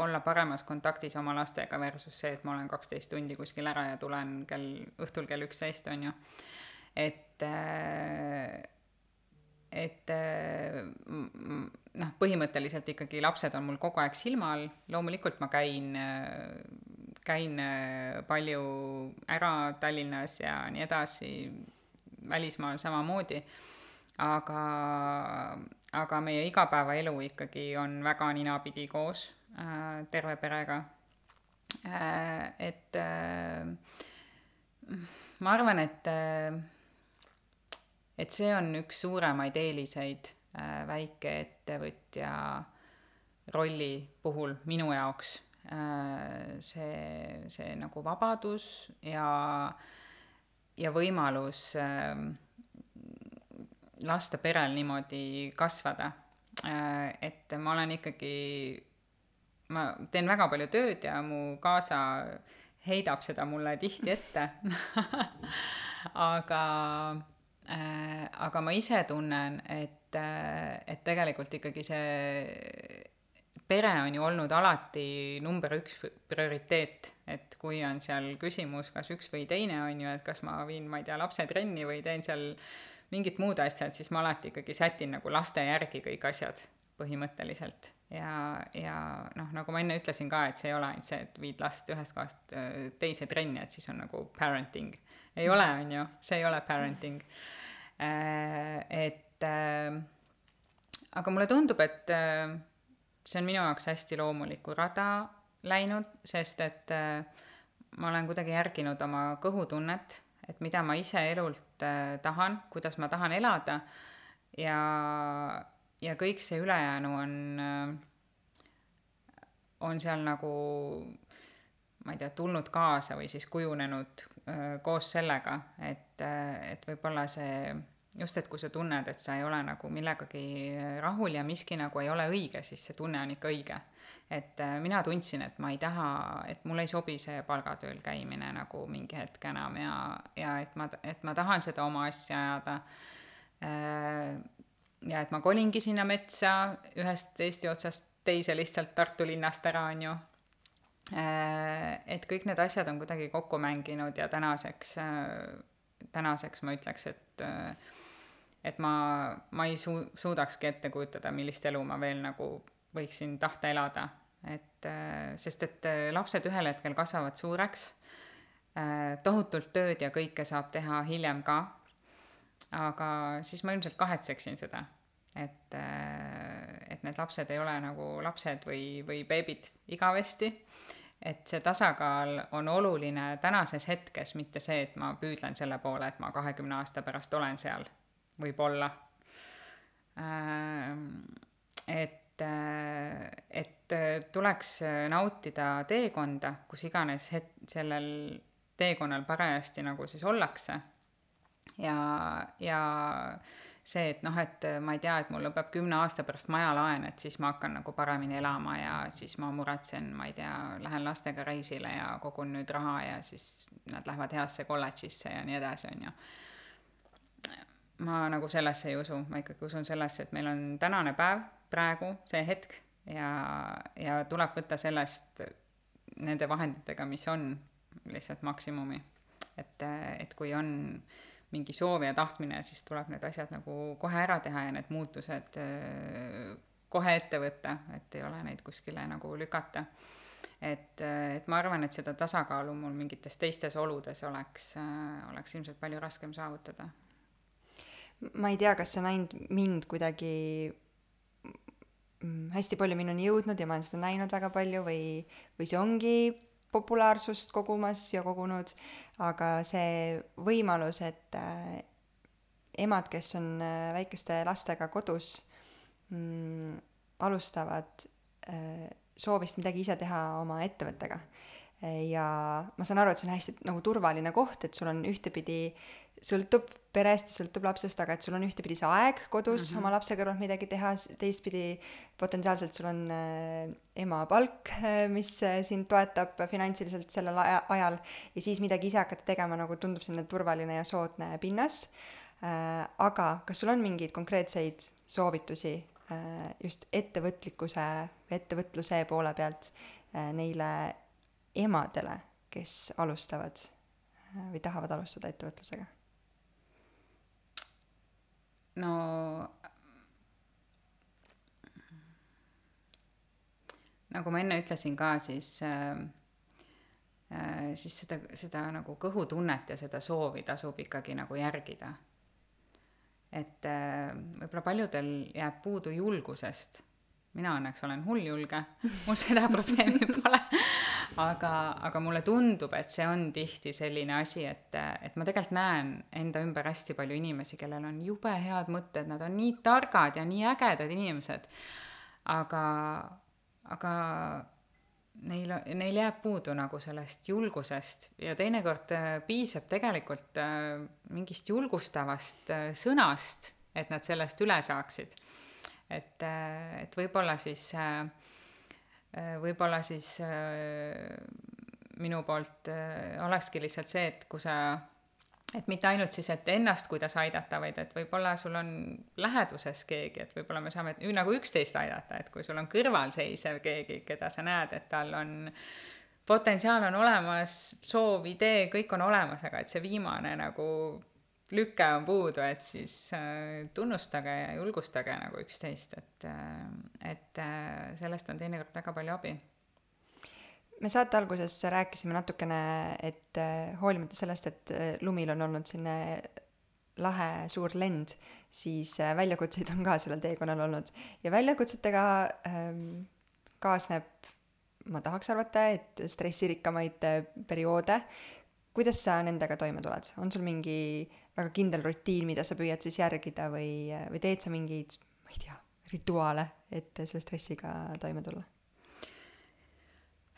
olla paremas kontaktis oma lastega versus see, et ma olen kaksteist tundi kuskil ära ja tulen kell, õhtul kell üksteist, on ju. et et äh, noh, põhimõtteliselt ikkagi lapsed on mul kogu aeg silma all, loomulikult ma käin, äh, käin äh, palju ära Tallinnas ja nii edasi, välismaal samamoodi, aga, aga meie igapäevaelu ikkagi on väga ninapidi koos äh, terve perega äh,. et äh, ma arvan, et äh, et see on üks suuremaid eeliseid äh, väikeettevõtja rolli puhul minu jaoks äh,. see, see nagu vabadus ja, ja võimalus äh, lasta perel niimoodi kasvada äh,. et ma olen ikkagi, ma teen väga palju tööd ja mu kaasa heidab seda mulle tihti ette aga äh,, aga ma ise tunnen, et äh,, et tegelikult ikkagi see pere on ju olnud alati number üks prioriteet, et kui on seal küsimus, kas üks või teine, on ju, et kas ma viin, ma ei tea, lapse trenni või teen seal mingid muud asjad, siis ma alati ikkagi sätin nagu laste järgi kõik asjad põhimõtteliselt. ja, ja noh, nagu ma enne ütlesin ka, et see ei ole ainult see, et viid last ühest kohast äh, teise trenni, et siis on nagu parenting. ei ole, on ju, see ei ole parenting. Äh, et äh, aga mulle tundub, et see on minu jaoks hästi loomulikku rada läinud, sest et ma olen kuidagi järginud oma kõhutunnet, et mida ma ise elult tahan, kuidas ma tahan elada ja ja kõik see ülejäänu on, äh, on seal nagu ma ei tea, tulnud kaasa või siis kujunenud äh, koos sellega, et, äh, et võib-olla see just, et kui sa tunned, et sa ei ole nagu millegagi rahul ja miski nagu ei ole õige, siis see tunne on ikka õige. Et mina tundsin, et ma ei taha, et mulle ei sobi see palgatööl käimine nagu mingi hetk enam ja, ja et ma, et ma tahan seda oma asja ajada ja et ma kolingi sinna metsa ühest Eesti otsast teise lihtsalt Tartu linnast ära, on ju. Äh, et kõik need asjad on kuidagi kokku mänginud ja tänaseks, äh, tänaseks ma ütleks, et äh, et ma, ma ei suu-, suudakski ette kujutada, millist elu ma veel nagu võiksin tahta elada. et sest, et lapsed ühel hetkel kasvavad suureks, tohutult tööd ja kõike saab teha hiljem ka aga siis ma ilmselt kahetseksin seda, et, äh, et need lapsed ei ole nagu lapsed või, või beebid igavesti. et see tasakaal on oluline tänases hetkes, mitte see, et ma püüdlen selle poole, et ma kahekümne aasta pärast olen seal, võib-olla. Äh, et, äh, et tuleks nautida teekonda, kus iganes het-, sellel teekonnal parajasti nagu siis ollakse ja, ja see, et noh, et ma ei tea, et mul lõpeb kümne aasta pärast majalaen, et siis ma hakkan nagu paremini elama ja siis ma muretsen, ma ei tea, lähen lastega reisile ja kogun nüüd raha ja siis nad lähevad heasse kolledžisse ja nii edasi, on ju. ma nagu sellesse ei usu, ma ikkagi usun sellesse, et meil on tänane päev, praegu, see hetk ja, ja tuleb võtta sellest nende vahenditega, mis on, lihtsalt maksimumi. et, et kui on mingi soov ja tahtmine, siis tuleb need asjad nagu kohe ära teha ja need muutused äh, kohe ette võtta, et ei ole neid kuskile nagu lükata. et, äh, et ma arvan, et seda tasakaalu mul mingites teistes oludes oleks, äh, oleks ilmselt palju raskem saavutada. ma ei tea, kas sa näinud mind kuidagi hästi palju minuni jõudnud ja ma olen seda näinud väga palju või, või see ongi populaarsust kogumas ja kogunud, aga see võimalus, et äh, emad, kes on äh, väikeste lastega kodus mm,, alustavad äh, soovist midagi ise teha oma ettevõttega. Ja ma saan aru, et see on hästi nagu turvaline koht, et sul on ühtepidi sõltub perest sõltub lapsest, aga et sul on ühtepidi see aeg kodus mm -hmm. oma lapse kõrvalt midagi teha, teistpidi potentsiaalselt sul on äh, ema palk äh,, mis äh, sind toetab finantsiliselt sellel aja, ajal ja siis midagi ise hakata tegema, nagu tundub selline turvaline ja soodne pinnas äh,. aga kas sul on mingeid konkreetseid soovitusi äh, just ettevõtlikkuse, ettevõtluse poole pealt äh, neile emadele, kes alustavad äh, või tahavad alustada ettevõtlusega? no nagu ma enne ütlesin ka, siis äh, äh, siis seda, seda nagu kõhutunnet ja seda soovi tasub ikkagi nagu järgida. et äh, võib-olla paljudel jääb puudu julgusest. mina õnneks olen hulljulge, mul seda probleemi pole. aga, aga mulle tundub, et see on tihti selline asi, et, et ma tegelikult näen enda ümber hästi palju inimesi, kellel on jube head mõtted, nad on nii targad ja nii ägedad inimesed. aga, aga neil, neil jääb puudu nagu sellest julgusest ja teinekord äh, piisab tegelikult äh, mingist julgustavast äh, sõnast, et nad sellest üle saaksid. et, et võib-olla siis, võib-olla siis minu poolt olekski lihtsalt see, et kui sa et mitte ainult siis, et ennast kuidas aidata, vaid et võib-olla sul on läheduses keegi, et võib-olla me saame nagu üksteist aidata, et kui sul on kõrvalseisev keegi, keda sa näed, et tal on potentsiaal on olemas, soov, idee, kõik on olemas, aga et see viimane nagu lüke on puudu, et siis äh, tunnustage ja julgustage nagu üksteist, et äh,, et äh, sellest on teinekord väga palju abi. Me saate alguses rääkisime natukene, et äh, hoolimata sellest, et äh, lumil on olnud selline lahe suur lend, siis äh, väljakutseid on ka sellel teekonnal olnud. Ja väljakutsetega ähm, kaasneb, ma tahaks arvata, et stressirikkamaid perioode. kuidas sa nendega toime tuled, on sul mingi väga kindel rutiin, mida sa püüad siis järgida või, või teed sa mingeid, ma ei tea, rituaale, et selle stressiga toime tulla?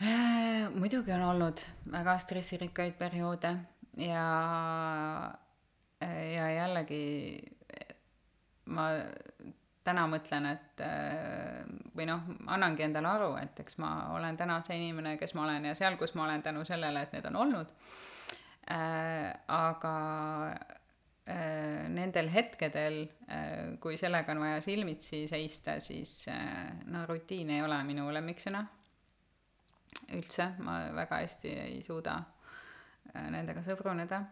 Äh, muidugi on olnud väga stressirikkaid perioode ja, ja jällegi ma täna mõtlen, et või noh, annangi endale aru, et eks ma olen täna see inimene, kes ma olen ja seal, kus ma olen tänu sellele, et need on olnud. Äh, aga äh, nendel hetkedel, kui sellega on vaja silmitsi seista, siis no rutiin ei ole minu lemmiksõna üldse, ma väga hästi ei suuda äh, nendega sõbruneda.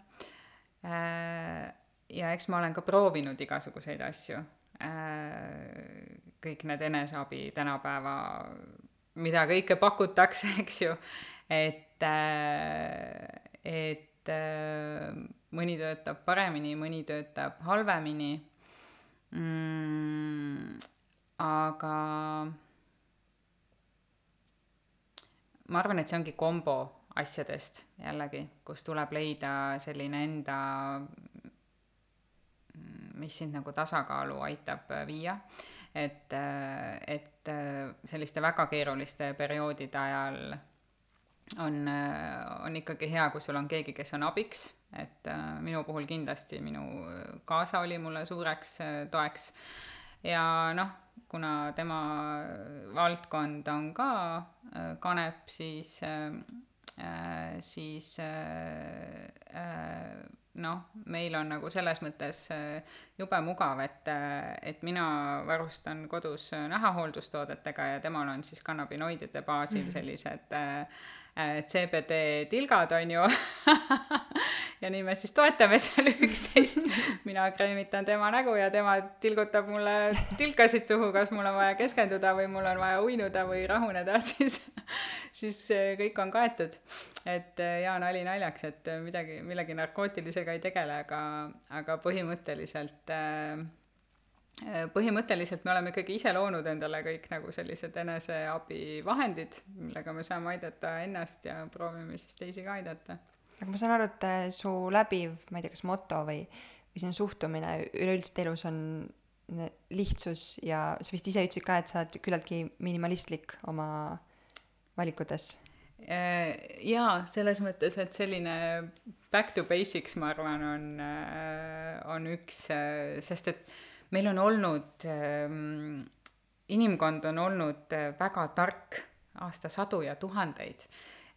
Äh, ja eks ma olen ka proovinud igasuguseid asju. Äh, kõik need eneseabi tänapäeva, mida kõike pakutakse, eks ju, et, et mõni töötab paremini, mõni töötab halvemini mm,. aga ma arvan, et see ongi kombo asjadest jällegi, kus tuleb leida selline enda, mis sind nagu tasakaalu aitab viia. et, et selliste väga keeruliste perioodide ajal on, on ikkagi hea, kui sul on keegi, kes on abiks, et minu puhul kindlasti minu kaasa oli mulle suureks toeks. Ja noh, kuna tema valdkond on ka äh, kanep, siis, äh, äh, siis noh, meil on nagu selles mõttes jube mugav, et, et mina varustan kodus nahahooldustoodetega ja temal on siis kannabinoidide baasil sellised CBD tilgad, on ju ja nii me siis toetame seal üksteist. mina kreemitan tema nägu ja tema tilgutab mulle tilkasid suhu, kas mul on vaja keskenduda või mul on vaja uinuda või rahuneda, siis, siis kõik on kaetud. et ja nali naljaks, et midagi, millegi narkootilisega ei tegele, aga, aga põhimõtteliselt äh, põhimõtteliselt me oleme ikkagi ise loonud endale kõik nagu sellised eneseabivahendid, millega me saame aidata ennast ja proovime siis teisi ka aidata aga ma saan aru, et äh, su läbiv, ma ei tea, kas moto või, või sinu suhtumine üleüldiselt elus on lihtsus ja sa vist ise ütlesid ka, et sa oled küllaltki minimalistlik oma valikutes. Äh, jaa, selles mõttes, et selline back to basics, ma arvan, on, äh, on üks, sest et meil on olnud, ähm, inimkond on olnud väga tark aastasadu ja tuhandeid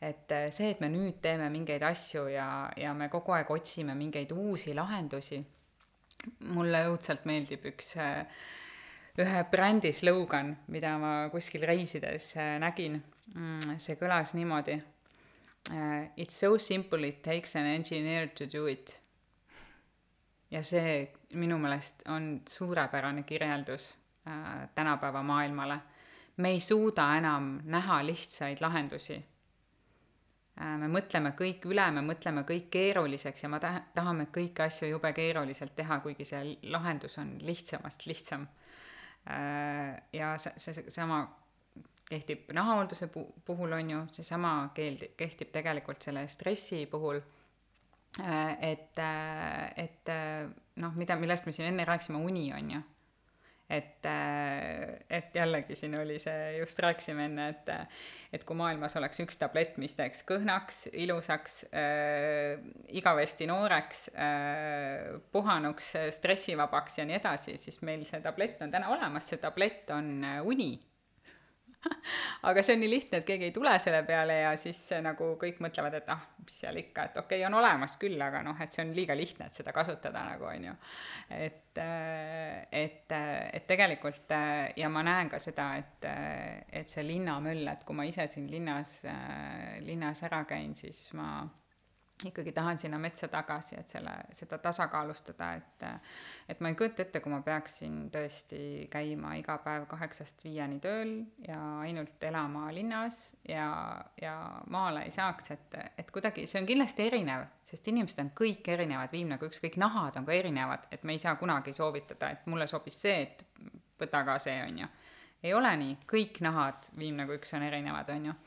et äh, see, et me nüüd teeme mingeid asju ja, ja me kogu aeg otsime mingeid uusi lahendusi, mulle õudselt meeldib üks äh, ühe brändi slogan, mida ma kuskil reisides nägin. Mm, see kõlas niimoodi. It's so simple it takes an engineer to do it. Ja see minu meelest on suurepärane kirjeldus tänapäeva maailmale. me ei suuda enam näha lihtsaid lahendusi Äh, me mõtleme kõik üle, me mõtleme kõik keeruliseks ja ma taha, tahame kõiki asju jube keeruliselt teha, kuigi see lahendus on lihtsamast lihtsam. Äh, ja see, see, seesama kehtib nahahoolduse puhul, on ju, seesama keeld-, kehtib tegelikult selle stressi puhul, äh, et, et noh, mida, millest me siin enne rääkisime, uni, on ju. Et, äh, et jällegi siin oli see, just rääkisime enne, et, et kui maailmas oleks üks tablett, mis teeks kõhnaks, ilusaks äh,, igavesti nooreks äh,, puhanuks, stressivabaks ja nii edasi, siis meil see tablett on täna olemas, see tablett on äh, uni aga see on nii lihtne, et keegi ei tule selle peale ja siis nagu kõik mõtlevad, et ah, mis seal ikka, et okei okay,, on olemas küll, aga noh, et see on liiga lihtne, et seda kasutada nagu on ju. et, et, et tegelikult ja ma näen ka seda, et, et see linnamöll, et kui ma ise siin linnas, linnas ära käin, siis ma ikkagi tahan sinna metsa tagasi, et selle, seda tasakaalustada, et et ma ei kujuta ette, kui ma peaksin tõesti käima iga päev kaheksast viieni tööl ja ainult elama linnas ja, ja maale ei saaks, et, et kuidagi see on kindlasti erinev, sest inimesed on kõik erinevad, viim nagu ükskõik, nahad on ka erinevad, et me ei saa kunagi soovitada, et mulle sobis see, et võta ka see, on ju. ei ole nii, kõik nahad, viim nagu üks on erinevad, on ju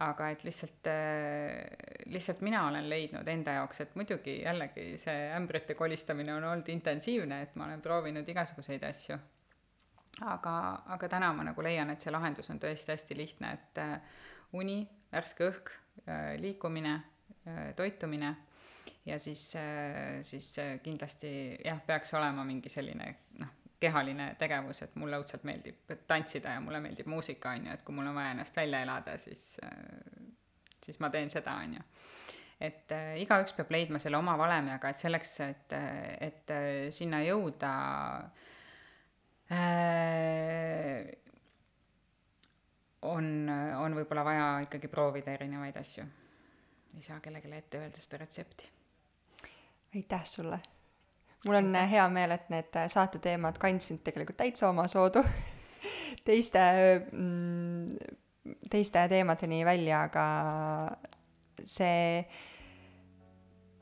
aga et lihtsalt, äh, lihtsalt mina olen leidnud enda jaoks, et muidugi jällegi see ämbrite kolistamine on olnud intensiivne, et ma olen proovinud igasuguseid asju. aga, aga täna ma nagu leian, et see lahendus on tõesti hästi lihtne, et äh, uni, värske õhk, äh, liikumine, toitumine ja siis, siis kindlasti jah, peaks olema mingi selline kehaline tegevus, et mulle õudselt meeldib tantsida ja mulle meeldib muusika, on ju, et kui mul on vaja ennast välja elada, siis, siis ma teen seda, on ju. et äh, igaüks peab leidma selle oma valemi, aga et selleks, et, et sinna jõuda äh, on, on võib-olla vaja ikkagi proovida erinevaid asju. ei saa kellelegi ette öelda seda retsepti. aitäh sulle mul on hea meel, et need saate teemad kandsid tegelikult täitsa omasoodu teiste mm, teiste teemadeni välja, aga see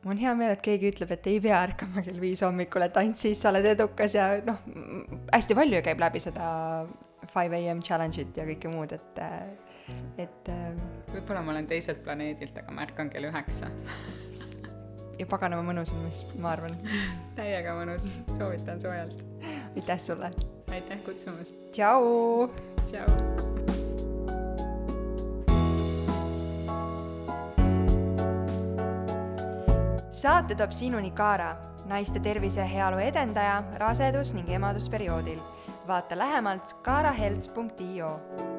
mul on hea meel, et keegi ütleb, et ei pea ärkama kell viis hommikul, et ainult siis sa oled edukas ja noh, hästi palju käib läbi seda five am challenge'it ja kõike muud, et, et. võib-olla ma olen teiselt planeedilt, aga ma ärkan kell üheksa ja paganama mõnus on, mis ma arvan. täiega mõnus, soovitan soojalt. aitäh sulle. aitäh kutsumast. tšau. tšau. saate toob sinuni Kaara, naiste tervise ja heaolu edendaja rasedus- ning emadusperioodil. vaata lähemalt kaarahelts.io